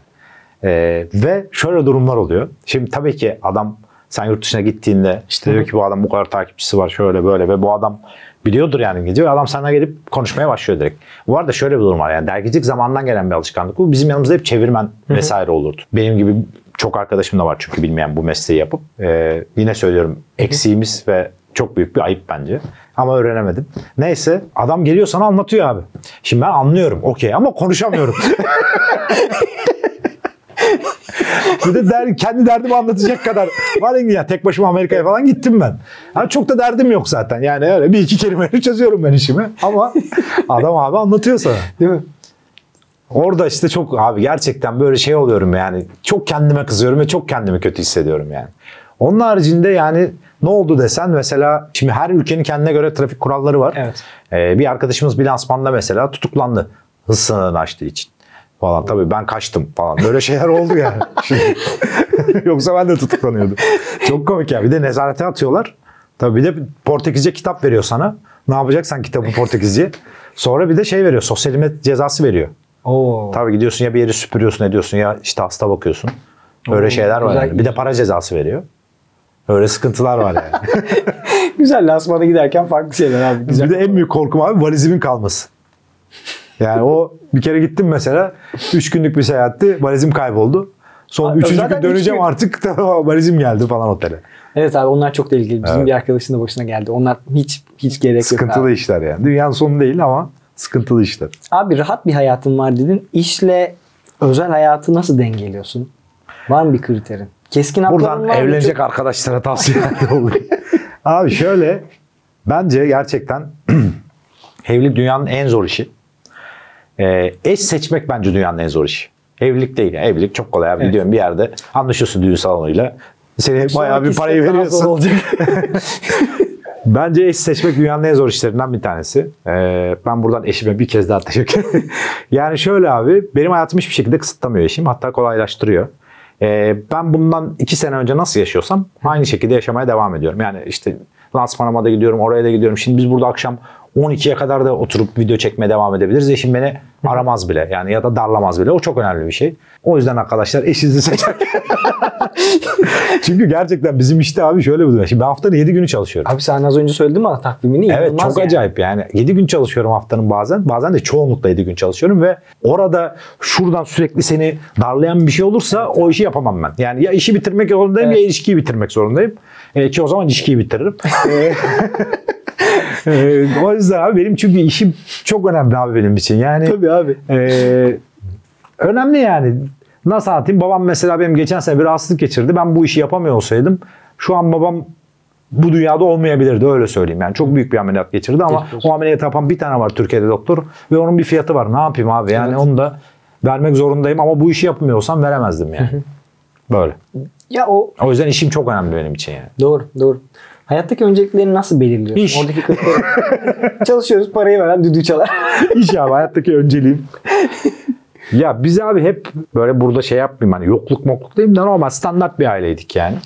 Ee, ve şöyle durumlar oluyor. Şimdi tabii ki adam sen yurt dışına gittiğinde işte diyor ki bu adam bu kadar takipçisi var şöyle böyle ve bu adam biliyordur yani İngilizce ve adam sana gelip konuşmaya başlıyor direkt. Bu arada şöyle bir durum var yani dergicilik zamandan gelen bir alışkanlık bu. Bizim yanımızda hep çevirmen vesaire olurdu. Benim gibi çok arkadaşım da var çünkü bilmeyen bu mesleği yapıp. Ee, yine söylüyorum eksiğimiz ve çok büyük bir ayıp bence. Ama öğrenemedim. Neyse adam geliyor sana anlatıyor abi. Şimdi ben anlıyorum okey ama konuşamıyorum. Bir de der, kendi derdimi anlatacak kadar var ya tek başıma Amerika'ya falan gittim ben. Ha, çok da derdim yok zaten. Yani öyle bir iki kelimeyle çözüyorum ben işimi. Ama adam abi anlatıyor sana. Değil mi? Orada işte çok abi gerçekten böyle şey oluyorum yani. Çok kendime kızıyorum ve çok kendimi kötü hissediyorum yani. Onun haricinde yani ne oldu desen mesela şimdi her ülkenin kendine göre trafik kuralları var. Evet. Ee, bir arkadaşımız bir lansmanda mesela tutuklandı. Hız sınırını aştığı için falan. Tabii ben kaçtım falan. Böyle şeyler oldu yani. Yoksa ben de tutuklanıyordum. Çok komik ya. Bir de nezarete atıyorlar. Tabii bir de Portekizce kitap veriyor sana. Ne yapacaksan kitabı Portekizce. Sonra bir de şey veriyor. Sosyal hizmet cezası veriyor. Oo. Tabii gidiyorsun ya bir yeri süpürüyorsun ediyorsun ya işte hasta bakıyorsun. Öyle Oo, şeyler var yani. Bir de para cezası veriyor. Öyle sıkıntılar var yani. Güzel lansmana giderken farklı şeyler abi. Güzel. Bir de en büyük korkum abi valizimin kalması. Yani o bir kere gittim mesela. Üç günlük bir seyahatti. Valizim kayboldu. Son Abi, üçüncü gün döneceğim gün. artık. Valizim geldi falan otele. Evet abi onlar çok tehlikeli. Bizim Evet. bir arkadaşın da başına geldi. Onlar hiç hiç gerek yok. Sıkıntılı işler yani. Dünyanın sonu değil ama sıkıntılı işler. abi rahat bir hayatın var dedin. İşle özel hayatı nasıl dengeliyorsun? Var mı bir kriterin? Keskin Buradan var evlenecek Çok- arkadaşlara tavsiyelerde olayım. Abi şöyle bence gerçekten evlilik dünyanın en zor işi. Ee, eş seçmek bence dünyanın en zor işi. Evlilik değil. Yani. Evlilik çok kolay abi. Evet. Gidiyorsun bir yerde anlaşıyorsun düğün salonuyla. Seni bayağı bir Sonraki parayı veriyorsun. olacak. Bence eş seçmek dünyanın en zor işlerinden bir tanesi. Ee, ben buradan eşime bir kez daha teşekkür ederim. yani şöyle abi, benim hayatımı hiçbir şekilde kısıtlamıyor eşim. Hatta kolaylaştırıyor. Ee, ben bundan iki sene önce nasıl yaşıyorsam aynı şekilde yaşamaya devam ediyorum. Yani işte lansmanıma da gidiyorum, oraya da gidiyorum. Şimdi biz burada akşam 12'ye kadar da oturup video çekmeye devam edebiliriz. Eşim beni aramaz bile. Yani ya da darlamaz bile. O çok önemli bir şey. O yüzden arkadaşlar eşinizi seçerken. Çünkü gerçekten bizim işte abi şöyle bir durum. Şimdi ben haftanın 7 günü çalışıyorum. Abi sen az önce söyledin bana takvimini. Evet çok yani. acayip yani. 7 gün çalışıyorum haftanın bazen. Bazen de çoğunlukla 7 gün çalışıyorum ve orada şuradan sürekli seni darlayan bir şey olursa o işi yapamam ben. Yani ya işi bitirmek zorundayım Evet. ya ilişkiyi bitirmek zorundayım. E, ki o zaman ilişkiyi bitiririm. E, e, o yüzden abi benim çünkü işim çok önemli abi benim için. Yani Tabii abi. ee, önemli yani. Nasıl anlatayım? Babam mesela benim geçen sene bir rahatsızlık geçirdi. Ben bu işi yapamıyor olsaydım şu an babam bu dünyada olmayabilirdi öyle söyleyeyim. Yani çok büyük bir ameliyat geçirdi ama Geçmiş o ameliyatı yapan bir tane var Türkiye'de doktor ve onun bir fiyatı var. Ne yapayım abi? Yani Evet. onu da vermek zorundayım ama bu işi yapmıyorsam veremezdim yani. Böyle. Ya o O yüzden işim çok önemli benim için yani. doğru doğru. Hayattaki önceliklerini nasıl belirliyorsun? İş. Oradaki kriterleri- Çalışıyoruz parayı veren düdüğü çalar. İş abi hayattaki önceliğim. ya biz abi hep böyle burada şey yapmayayım hani yokluk mokluk diyeyim de normal standart bir aileydik yani.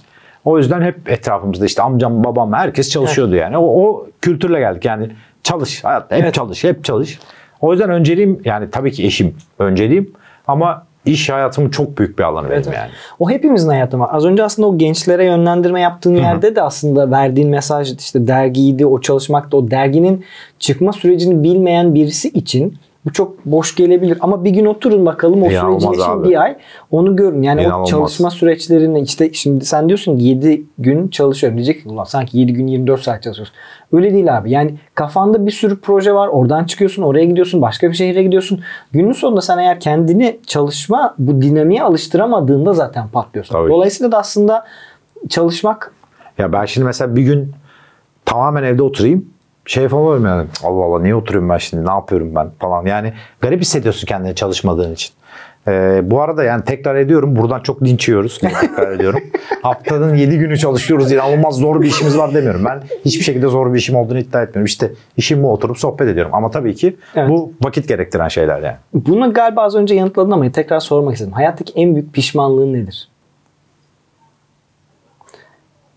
O yüzden hep etrafımızda işte amcam babam herkes çalışıyordu yani. O, o kültürle geldik yani çalış hayatta hep Evet. çalış hep çalış. O yüzden önceliğim yani tabii ki eşim önceliğim ama iş hayatımın çok büyük bir alanı Evet, benim yani. O hepimizin hayatı var. Az önce aslında o gençlere yönlendirme yaptığın yerde de aslında verdiğin mesaj işte dergiydi, o çalışmakta, o derginin çıkma sürecini bilmeyen birisi için Bu çok boş gelebilir ama bir gün oturun bakalım o İnanılmaz süreci yaşayın abi. bir ay. Onu görün. Yani o İnanılmaz. çalışma süreçlerini işte şimdi sen diyorsun 7 gün çalışıyorum. Diyecek ki ulan sanki 7 gün 24 saat çalışıyorsun. Öyle değil abi. Yani kafanda bir sürü proje var. Oradan çıkıyorsun, oraya gidiyorsun, başka bir şehre gidiyorsun. Günün sonunda sen eğer kendini çalışma bu dinamiğe alıştıramadığında zaten patlıyorsun. Tabii. Dolayısıyla da aslında çalışmak Ya ben şimdi mesela bir gün tamamen evde oturayım. Şey falan yani Allah Allah niye oturuyorum ben şimdi ne yapıyorum ben falan. Yani garip hissediyorsun kendini çalışmadığın için. Ee, bu arada yani tekrar ediyorum buradan çok linç yiyoruz. Tekrar ediyorum. Haftanın 7 günü çalışıyoruz. İnanılmaz zor bir işimiz var demiyorum. Ben hiçbir şekilde zor bir işim olduğunu iddia etmiyorum. İşte işim bu oturup sohbet ediyorum. Ama tabii ki Evet. bu vakit gerektiren şeyler yani. bunu galiba az önce yanıtladın ama tekrar sormak istedim. Hayattaki en büyük pişmanlığın nedir?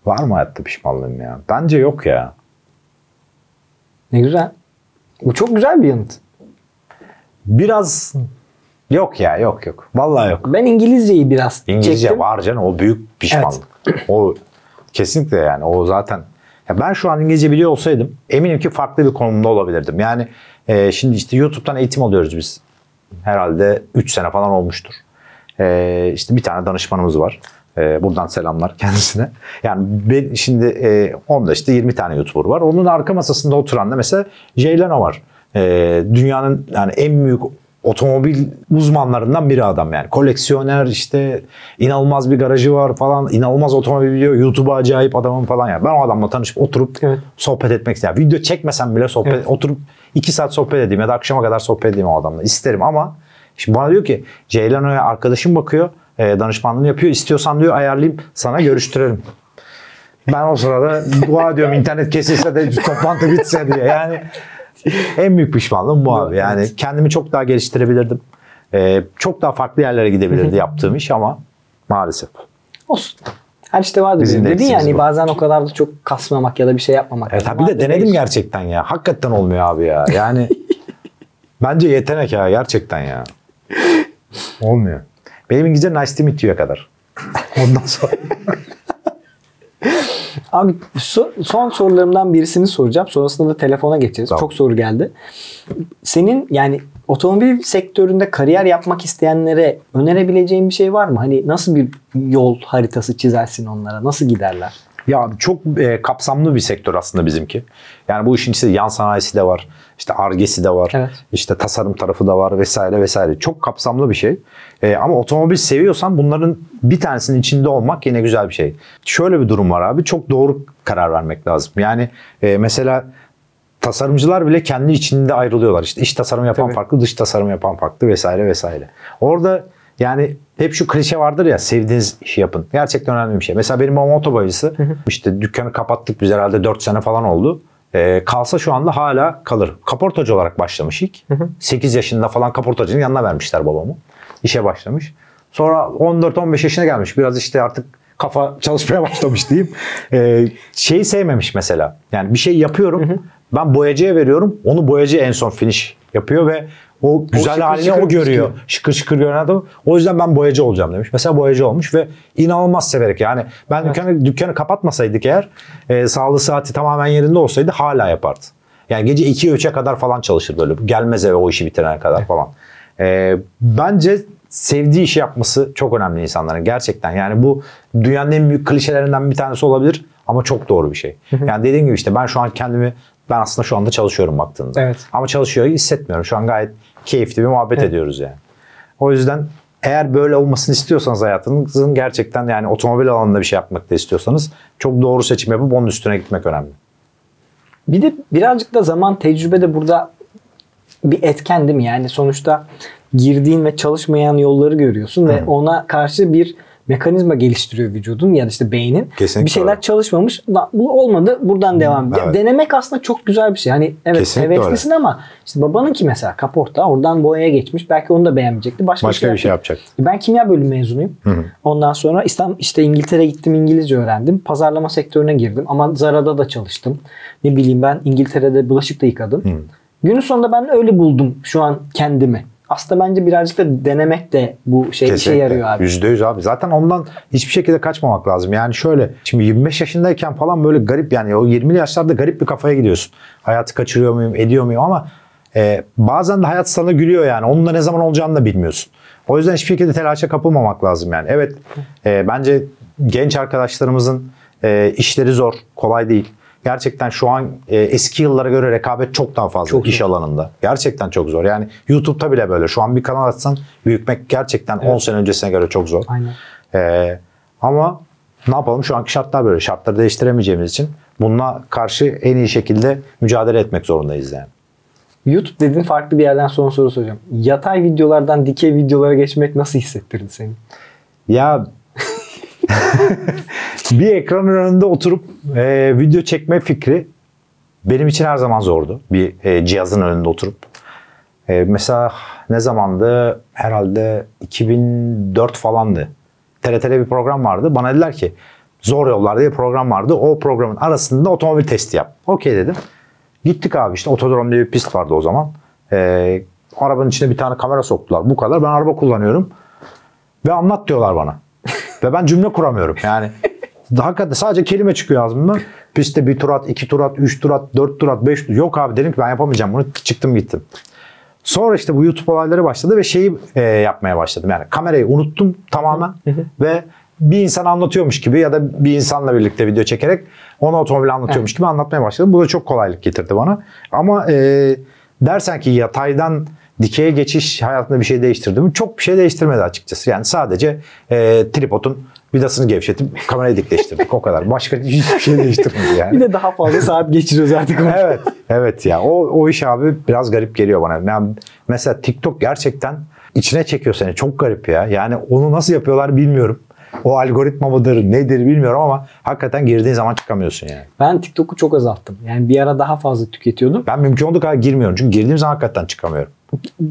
Var mı hayatta pişmanlığım ya? Bence yok ya. Ne güzel. Bu çok güzel bir yanıt. Biraz yok ya yok yok. Vallahi yok. Ben İngilizceyi biraz İngilizce çektim. var canım o büyük pişmanlık. O kesinlikle yani o zaten. Ya ben şu an İngilizce biliyor olsaydım eminim ki farklı bir konumda olabilirdim. Yani e, şimdi işte YouTube'dan eğitim alıyoruz biz. Herhalde 3 sene falan olmuştur. E, işte bir tane danışmanımız var. E, buradan selamlar kendisine. Yani ben, şimdi e, onda işte 20 tane YouTuber var. Onun arka masasında oturan da mesela Jay Leno var. E, dünyanın yani en büyük otomobil uzmanlarından biri adam yani. Koleksiyoner işte inanılmaz bir garajı var falan. inanılmaz otomobil biliyor. YouTube'a acayip adamım falan ya. Ben o adamla tanışıp oturup Evet. sohbet etmek isterim. Video çekmesem bile sohbet Evet. oturup iki saat sohbet edeyim ya da akşama kadar sohbet edeyim o adamla. İsterim ama şimdi bana diyor ki Ceylano'ya arkadaşım bakıyor. E, danışmanlığını yapıyor. İstiyorsan diyor ayarlayayım sana görüştürelim. Ben o sırada dua ediyorum internet kesilse de toplantı bitse diye. Yani en büyük pişmanlığım bu abi. Yani kendimi çok daha geliştirebilirdim. Ee, çok daha farklı yerlere gidebilirdi yaptığım iş ama maalesef. Olsun. Her işte vardır. Bizim de Dedin yani bu. bazen o kadar da çok kasmamak ya da bir şey yapmamak. Lazım. abi de denedim değişik. gerçekten ya. Hakikaten olmuyor abi ya. Yani bence yetenek ya gerçekten ya. Olmuyor. Benim İngilizce nice to meet you'ya kadar. Ondan sonra. Abi so- son sorularımdan birisini soracağım. Sonrasında da telefona geçeriz. Tamam. Çok soru geldi. Senin yani otomobil sektöründe kariyer yapmak isteyenlere önerebileceğin bir şey var mı? Hani nasıl bir yol haritası çizersin onlara? Nasıl giderler? Ya çok e, kapsamlı bir sektör aslında bizimki. Yani bu işin içinde yan sanayisi de var. işte argesi de var. Evet. işte tasarım tarafı da var vesaire vesaire. Çok kapsamlı bir şey. E, ama otomobil seviyorsan bunların bir tanesinin içinde olmak yine güzel bir şey. Şöyle bir durum var abi. Çok doğru karar vermek lazım. Yani e, mesela tasarımcılar bile kendi içinde ayrılıyorlar. İşte iç tasarım yapan Tabii. farklı, dış tasarım yapan farklı vesaire vesaire. Orada yani hep şu klişe vardır ya sevdiğiniz işi yapın. Gerçekten önemli bir şey. Mesela benim babam otobayısı. işte dükkanı kapattık biz herhalde 4 sene falan oldu. Ee, kalsa şu anda hala kalır. Kaportacı olarak başlamış ilk. 8 yaşında falan kaportacının yanına vermişler babamı. İşe başlamış. Sonra 14-15 yaşına gelmiş. Biraz işte artık kafa çalışmaya başlamış diyeyim. Ee, şeyi sevmemiş mesela. Yani bir şey yapıyorum. Ben boyacıya veriyorum. Onu boyacı en son finish yapıyor ve o güzel şıkır halini şıkır o görüyor. gözüküyor. Şıkır şıkır gören adam. O yüzden ben boyacı olacağım demiş. Mesela boyacı olmuş ve inanılmaz severek yani ben dükkanı, dükkanı kapatmasaydık eğer e, sağlığı saati tamamen yerinde olsaydı hala yapardı. Yani gece 2'ye 3'e kadar falan çalışır böyle. Gelmez eve o işi bitirene kadar falan. E, bence sevdiği işi yapması çok önemli insanların gerçekten. Yani bu dünyanın en büyük klişelerinden bir tanesi olabilir ama çok doğru bir şey. Yani dediğim gibi işte ben şu an kendimi ben aslında şu anda çalışıyorum baktığında. Evet. Ama çalışıyor hissetmiyorum. Şu an gayet keyifli bir muhabbet ediyoruz yani. O yüzden eğer böyle olmasını istiyorsanız hayatınızın gerçekten yani otomobil alanında bir şey yapmak da istiyorsanız çok doğru seçim yapıp onun üstüne gitmek önemli. Bir de birazcık da zaman tecrübe de burada bir etken değil mi? Yani sonuçta girdiğin ve çalışmayan yolları görüyorsun ve ona karşı bir mekanizma geliştiriyor vücudun ya da işte beynin. Kesinlikle bir şeyler öyle. çalışmamış. "Lan Bu olmadı. Buradan devam. evet. Denemek aslında çok güzel bir şey. Hani evet Kesinlikle heveslisin ama işte babanınki mesela kaporta oradan boyaya geçmiş. Belki onu da beğenmeyecekti. Başka, Başka bir şey yapacak. yapacaktı. Ben kimya bölümü mezunuyum. Ondan sonra İstanbul işte İngiltere gittim İngilizce öğrendim. Pazarlama sektörüne girdim ama Zara'da da çalıştım. Ne bileyim ben İngiltere'de bulaşık da yıkadım. Günün sonunda ben öyle buldum şu an kendimi. Aslında bence birazcık da denemek de bu şey işe yarıyor abi. Yüzde yüz abi. Zaten ondan hiçbir şekilde kaçmamak lazım. Yani şöyle şimdi 25 yaşındayken falan böyle garip yani o 20'li yaşlarda garip bir kafaya gidiyorsun. Hayatı kaçırıyor muyum, ediyor muyum ama e, bazen de hayat sana gülüyor yani. Onun da ne zaman olacağını da bilmiyorsun. O yüzden hiçbir şekilde telaşa kapılmamak lazım yani. Evet e, bence genç arkadaşlarımızın e, işleri zor, kolay değil. Gerçekten şu an e, eski yıllara göre rekabet çok daha fazla Çok iş alanında. Gerçekten çok zor. Yani YouTube'da bile böyle. Şu an bir kanal açsan büyütmek gerçekten 10 sene öncesine göre çok zor. Aynen. Ee, ama ne yapalım şu anki şartlar böyle. Şartları değiştiremeyeceğimiz için bununla karşı en iyi şekilde mücadele etmek zorundayız yani. YouTube dediğin farklı bir yerden son soru soracağım. Yatay videolardan dikey videolara geçmek nasıl hissettirdi seni? Ya bir ekranın önünde oturup e, video çekme fikri benim için her zaman zordu. Bir e, cihazın önünde oturup. E, mesela ne zamandı? Herhalde 2004 falandı. TRT'de bir program vardı. Bana dediler ki Zor Yollar diye program vardı. O programın arasında otomobil testi yap. Okey dedim. Gittik abi işte otodrom diye bir pist vardı o zaman. E, arabanın içine bir tane kamera soktular. Bu kadar. Ben araba kullanıyorum. Ve anlat diyorlar bana. Ve ben cümle kuramıyorum. Yani hakikaten sadece kelime çıkıyor ağzımdan. Pistte bir tur at, iki tur at, üç tur at, dört tur at, beş tur. Yok abi dedim ki ben yapamayacağım bunu. Çıktım gittim. Sonra işte bu YouTube olayları başladı ve şeyi e, yapmaya başladım. Yani kamerayı unuttum tamamen ve bir insan anlatıyormuş gibi ya da bir insanla birlikte video çekerek onu otomobili anlatıyormuş gibi anlatmaya başladım. Bu da çok kolaylık getirdi bana. Ama e, dersen ki yataydan dikeye geçiş hayatında bir şey değiştirdi mi? Çok bir şey değiştirmedi açıkçası. Yani sadece e, tripodun vidasını gevşetip kamerayı dikleştirdik o kadar. Başka hiçbir şey değiştirmedi yani. Bir de daha fazla saat geçiriyoruz artık. evet. Evet ya. O, o iş abi biraz garip geliyor bana. Yani mesela TikTok gerçekten içine çekiyor seni. Çok garip ya. Yani onu nasıl yapıyorlar bilmiyorum. O algoritma mıdır nedir bilmiyorum ama hakikaten girdiğin zaman çıkamıyorsun yani. Ben TikTok'u çok azalttım. Yani bir ara daha fazla tüketiyordum. Ben mümkün olduğu kadar girmiyorum. Çünkü girdiğim zaman hakikaten çıkamıyorum.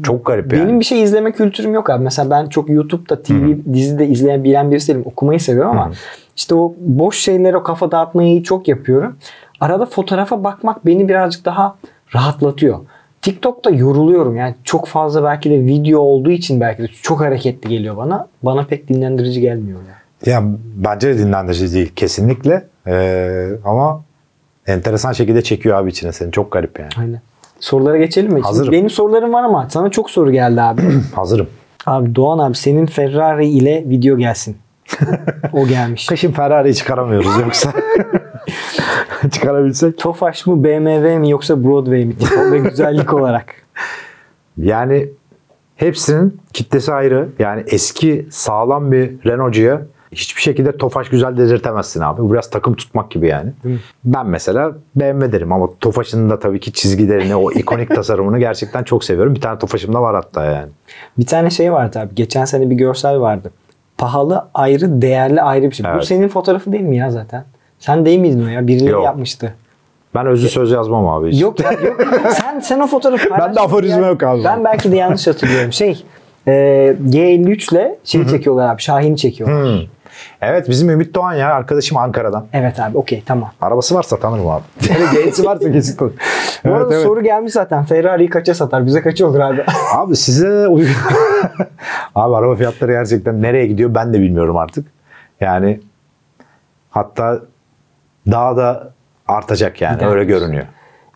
Çok garip yani. Benim bir şey izleme kültürüm yok abi. Mesela ben çok YouTube'da TV dizide izleyen bilen birisi değilim. Okumayı seviyorum ama Hı hı. işte o boş şeylere o kafa dağıtmayı çok yapıyorum. Arada fotoğrafa bakmak beni birazcık daha rahatlatıyor. TikTok'ta yoruluyorum. Yani çok fazla belki de video olduğu için belki de çok hareketli geliyor bana. Bana pek dinlendirici gelmiyor ya. Ya bence de dinlendirici değil kesinlikle. Ee, ama enteresan şekilde çekiyor abi içine seni. Çok garip yani. Aynen. Sorulara geçelim mi? Şimdi Hazırım. benim sorularım var ama sana çok soru geldi abi. Hazırım. abi Doğan abi senin Ferrari ile video gelsin. o gelmiş. Kışın Ferrari'yi çıkaramıyoruz yoksa. Çıkarabilsek. Tofaş mı BMW mi yoksa Broadway mi ve güzellik olarak? Yani hepsinin kitlesi ayrı. Yani eski sağlam bir Renault'cuya hiçbir şekilde Tofaş güzel dedirtemezsin abi. Bu biraz takım tutmak gibi yani. Ben mesela BMW derim ama Tofaş'ın da tabii ki çizgilerini, o ikonik tasarımını gerçekten çok seviyorum. Bir tane Tofaş'ım da var hatta yani. Bir tane şey vardı abi. Geçen sene bir görsel vardı. Pahalı ayrı, değerli ayrı bir şey. Bu Evet. senin fotoğrafı değil mi ya zaten? Sen değil miydin o ya? Birileri Yok. yapmıştı. Ben özlü söz yazmam abi. hiç. Yok yok. sen sen o fotoğrafı paylaştın aforizma ya. yok abi. Ben belki de yanlış hatırlıyorum. Şey e, G53 ile şey çekiyorlar abi. Şahin'i çekiyorlar. Hmm. Evet bizim Ümit Doğan ya arkadaşım Ankara'dan. Evet abi okey tamam. Arabası varsa tanırım abi. Gençsi varsa kesin tanırım. Bu arada evet. soru gelmiş zaten. Ferrari'yi kaça satar? Bize kaça olur abi? Abi size uygun. Abi araba fiyatları gerçekten nereye gidiyor ben de bilmiyorum artık. Yani hatta daha da artacak yani Gider öyle görünüyor.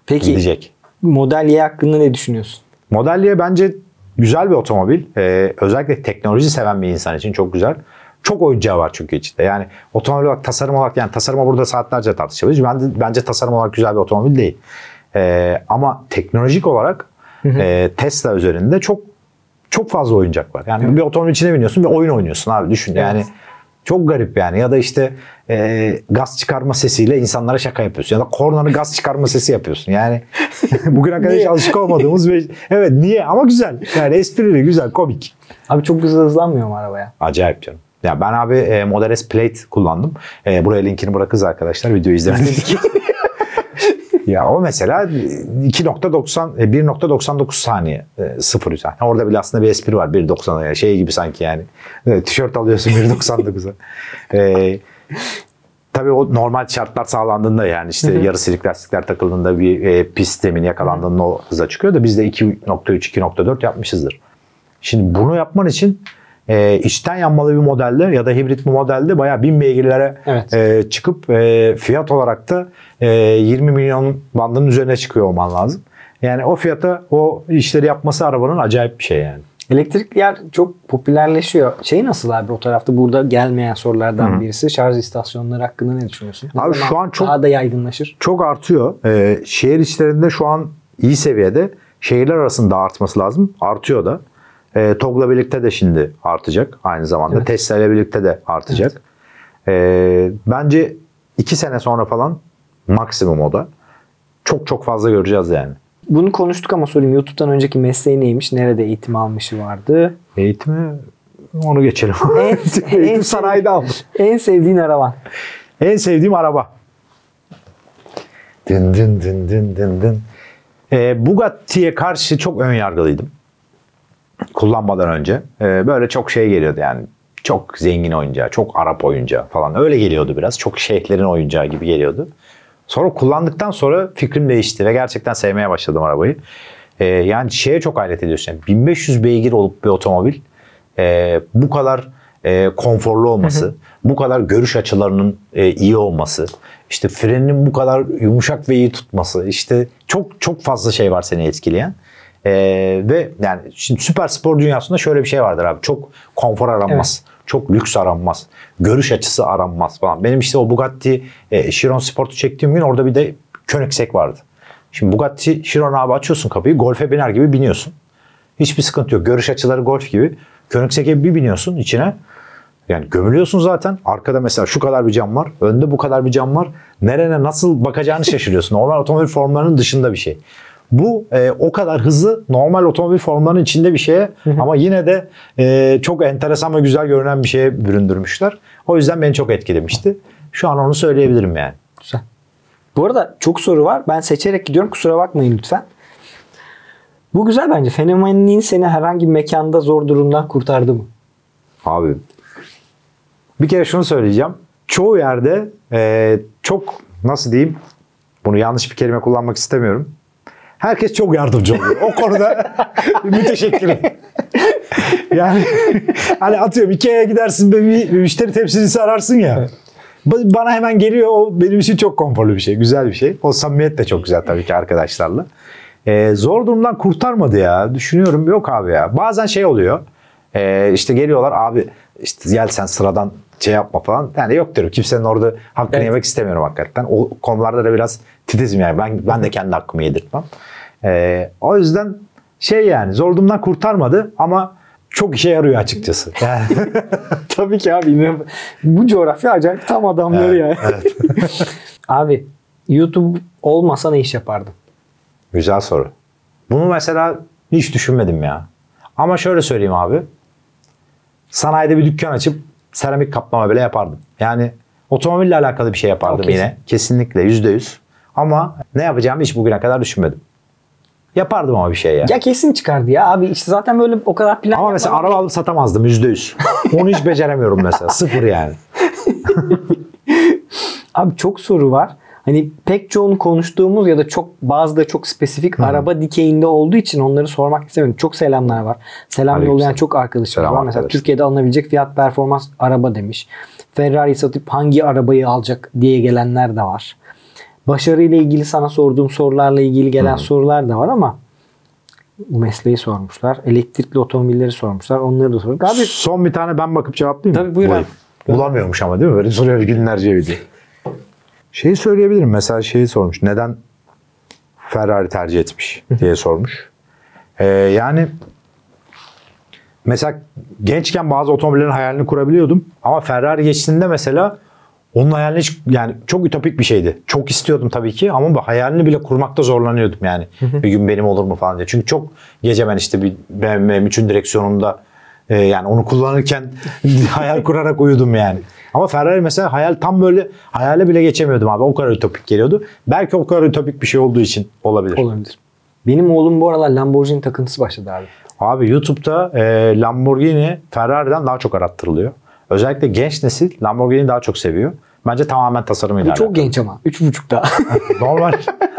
Peki Gidecek. Model Y hakkında ne düşünüyorsun? Model Y bence güzel bir otomobil. Ee, özellikle teknoloji seven bir insan için çok güzel. Çok oyuncağı var çünkü içinde. Yani otomobil olarak, tasarım olarak yani tasarıma burada saatlerce tartışabiliriz. Ben bence tasarım olarak güzel bir otomobil değil. Ee, ama teknolojik olarak e, Tesla üzerinde çok çok fazla oyuncak var. Yani bir otomobil içine biniyorsun ve oyun oynuyorsun abi düşün. Yani Evet. çok garip yani. Ya da işte e, gaz çıkarma sesiyle insanlara şaka yapıyorsun. Ya da kornanın gaz çıkarma sesi yapıyorsun. Yani bugüne kadar hiç alışık olmadığımız ve evet niye ama güzel. Yani esprili, güzel, komik. Abi çok hızlı hızlanmıyor mu arabaya? Acayip canım. Ya ben abi e, Model S Plate kullandım. E, buraya linkini bırakırız arkadaşlar videoyu izlemediğiniz Ya o mesela 2.90 e, 1.99 saniye e, sıfır yani. Orada bile aslında bir espri var 1.90'a ya şey gibi sanki yani. Evet, tişört alıyorsun 1.99'a. e, tabii o normal şartlar sağlandığında yani işte yarı silik lastikler takıldığında bir e, pist zemini yakalandığında o hıza çıkıyor da biz de 2.3 2.4 yapmışızdır. Şimdi bunu yapman için e, içten yanmalı bir modelde ya da hibrit bir modelde bayağı bin beygirlere Evet. e, çıkıp e, fiyat olarak da e, 20 milyon bandının üzerine çıkıyor olman lazım. Yani o fiyata o işleri yapması arabanın acayip bir şey yani. Elektrikler çok popülerleşiyor. Şey nasıl abi o tarafta burada gelmeyen sorulardan birisi şarj istasyonları hakkında ne düşünüyorsun? Ne Abi şu an çok- daha da yaygınlaşır. Çok artıyor. Ee, şehir içlerinde şu an iyi seviyede. Şehirler arasında artması lazım. Artıyor da. Ee, TOG'la birlikte de şimdi artacak aynı zamanda. Evet. Tesla ile birlikte de artacak. Ee, bence iki sene sonra falan maksimum o da. Çok çok fazla göreceğiz yani. Bunu konuştuk ama sorayım YouTube'dan önceki mesleği neymiş? Nerede eğitim almışı vardı? Eğitimi onu geçelim. En- en- Eğitim sanayide aldım. En sevdiğin araban. En sevdiğim araba. Dın dın dın dın dın dın. Ee, Bugatti'ye karşı çok ön yargılıydım. Kullanmadan önce. Ee, böyle çok şey geliyordu yani. Çok zengin oyuncağı, çok Arap oyuncağı falan. Öyle geliyordu biraz. Çok şeyhlerin oyuncağı gibi geliyordu. Sonra kullandıktan sonra fikrim değişti ve gerçekten sevmeye başladım arabayı. Ee, yani şeye çok hayret ediyorsun. Yani 1500 beygir olup bir otomobil e, bu kadar e, konforlu olması, bu kadar görüş açılarının e, iyi olması, işte frenin bu kadar yumuşak ve iyi tutması, işte çok çok fazla şey var seni etkileyen. E, ve yani şimdi süper spor dünyasında şöyle bir şey vardır abi. Çok konfor aranmaz. Çok lüks aranmaz. Görüş açısı aranmaz falan. Benim işte o Bugatti e, Chiron Sport'u çektiğim gün orada bir de Koenigsegg vardı. Şimdi Bugatti Chiron abi açıyorsun kapıyı Golf'e biner gibi biniyorsun. Hiçbir sıkıntı yok. Görüş açıları Golf gibi. Koenigsegg'e bir biniyorsun içine. Yani gömülüyorsun zaten. Arkada mesela şu kadar bir cam var. Önde bu kadar bir cam var. Nerene nasıl bakacağını şaşırıyorsun. Normal otomobil formlarının dışında bir şey. Bu e, o kadar hızlı normal otomobil formlarının içinde bir şeye ama yine de e, çok enteresan ve güzel görünen bir şeye büründürmüşler. O yüzden beni çok etkilemişti. Şu an onu söyleyebilirim yani. Güzel. Bu arada çok soru var. Ben seçerek gidiyorum. Kusura bakmayın lütfen. Bu güzel bence. Fenomenliğin seni herhangi bir mekanda zor durumdan kurtardı mı? Abi bir kere şunu söyleyeceğim. Çoğu yerde e, çok nasıl diyeyim bunu yanlış bir kelime kullanmak istemiyorum. Herkes çok yardımcı oluyor. O konuda müteşekkirim. yani hani atıyorum Ikea'ya gidersin bir müşteri temsilcisi ararsın ya. Ba- Bana hemen geliyor. O benim için çok konforlu bir şey. Güzel bir şey. O samimiyet de çok güzel tabii ki arkadaşlarla. Ee, zor durumdan kurtarmadı ya. Düşünüyorum yok abi ya. Bazen şey oluyor. Ee, işte geliyorlar abi işte gel sen sıradan şey yapma falan. Yani yok diyorum. Kimsenin orada hakkını Evet. yemek istemiyorum hakikaten. O konularda da biraz titizim yani. Ben, ben de kendi hakkımı yedirtmem. Ee, o yüzden şey yani zor durumdan kurtarmadı ama çok işe yarıyor açıkçası. Yani, Tabii ki abi. Bu coğrafya acayip tam adamları ya. abi YouTube olmasa ne iş yapardın? Güzel soru. Bunu mesela hiç düşünmedim ya. Ama şöyle söyleyeyim abi. Sanayide bir dükkan açıp seramik kaplama bile yapardım. Yani otomobille alakalı bir şey yapardım O kesin. yine. Kesinlikle yüzde yüz. Ama ne yapacağımı hiç bugüne kadar düşünmedim. Yapardım ama bir şey ya. Ya kesin çıkardı ya abi. işte zaten böyle o kadar plan ama mesela araba alıp satamazdım yüzde yüz. Onu hiç beceremiyorum mesela. Sıfır yani. Abi çok soru var. Hani pek çoğunu konuştuğumuz ya da çok bazı da çok spesifik araba dikeyinde olduğu için onları sormak istemiyorum. Çok selamlar var. Selam Aleyküm yollayan çok arkadaşımız Selam var. Mesela arkadaş. Türkiye'de alınabilecek fiyat performans araba demiş. Ferrari satıp hangi arabayı alacak diye gelenler de var. Başarıyla ilgili sana sorduğum sorularla ilgili gelen sorular da var ama mesleği sormuşlar. Elektrikli otomobilleri sormuşlar. Onları da sorduk. Abi Son bir tane ben bakıp cevaplayayım mı? Tabii, buyur abi. Bulamıyormuş ama değil mi? Böyle soruyor günlerce video. Şeyi söyleyebilirim. Mesela şeyi sormuş. Neden Ferrari tercih etmiş diye sormuş. Ee, yani mesela gençken bazı otomobillerin hayalini kurabiliyordum. Ama Ferrari geçtiğinde mesela onun hayalini hiç yani çok ütopik bir şeydi. Çok istiyordum tabii ki ama bu hayalini bile kurmakta zorlanıyordum yani. Bir gün benim olur mu falan diye. Çünkü çok gece ben işte bir BMW 3'ün direksiyonunda e, yani onu kullanırken hayal kurarak uyudum yani. Ama Ferrari mesela hayal tam böyle hayale bile geçemiyordum abi. O kadar ütopik geliyordu. Belki o kadar ütopik bir şey olduğu için olabilir. olabilir. Benim oğlum bu aralar Lamborghini takıntısı başladı abi. Abi YouTube'da e, Lamborghini Ferrari'den daha çok arattırılıyor. Özellikle genç nesil Lamborghini'yi daha çok seviyor. Bence tamamen tasarımıyla Bu çok alakalı. genç ama. Üç buçukta. Normal.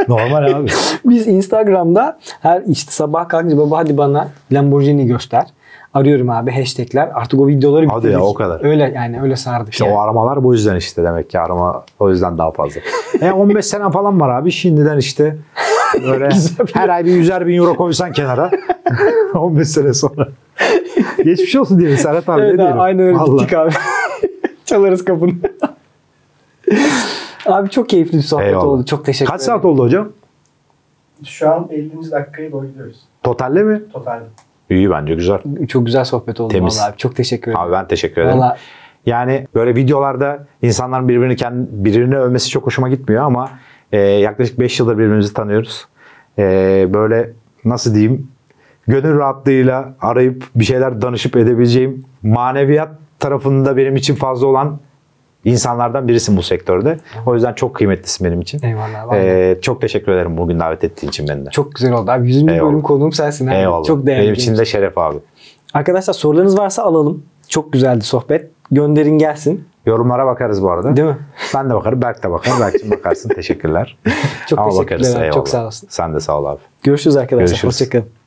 Normal abi. Biz Instagram'da her işte sabah kalkınca baba hadi bana Lamborghini göster. Arıyorum abi hashtagler. Artık o videoları Hadi bitirdik. ya, o kadar. Öyle yani öyle sardık. İşte yani. o aramalar bu yüzden işte demek ki arama o yüzden daha fazla. E 15 sene falan var abi. Şimdiden işte Böyle her ay bir yüzer bin euro koysan kenara 15 sene sonra. Geçmiş olsun diyelim Serhat abi Evet ne diyelim. aynen öyle Vallahi. gittik abi. Çalarız kapını. abi çok keyifli bir sohbet Eyvallah. oldu. Çok teşekkür Kaç ederim. saat oldu hocam? Şu an 50. dakikaya doğru gidiyoruz. Totalde mi? Totalde. İyi bence güzel. Çok güzel sohbet oldu Temiz. vallahi abi. Çok teşekkür ederim. Abi ben teşekkür ederim. Vallahi Yani böyle videolarda insanların birbirini kendi, birini övmesi çok hoşuma gitmiyor ama e, yaklaşık 5 yıldır birbirimizi tanıyoruz. E, böyle nasıl diyeyim gönül rahatlığıyla arayıp bir şeyler danışıp edebileceğim maneviyat tarafında benim için fazla olan insanlardan birisin bu sektörde. O yüzden çok kıymetlisin benim için. eyvallah. vallahi. E, çok teşekkür ederim bugün davet ettiğin için beni de. Çok güzel oldu abi. 100. Eyvallah. bölüm konuğum sensin abi. Eyvallah. Çok değerli. benim için de şeref abi. Arkadaşlar sorularınız varsa alalım. Çok güzeldi sohbet. Gönderin gelsin. Yorumlara bakarız bu arada. Değil mi? Ben de bakarım, Berk de bakar. Berk'cim bakarsın. Teşekkürler. Çok Ama teşekkürler bakarız. abi. Çok Eyvallah. sağ olasın. Sen de sağ ol abi. Görüşürüz arkadaşlar. Görüşürüz. Hoşçakalın.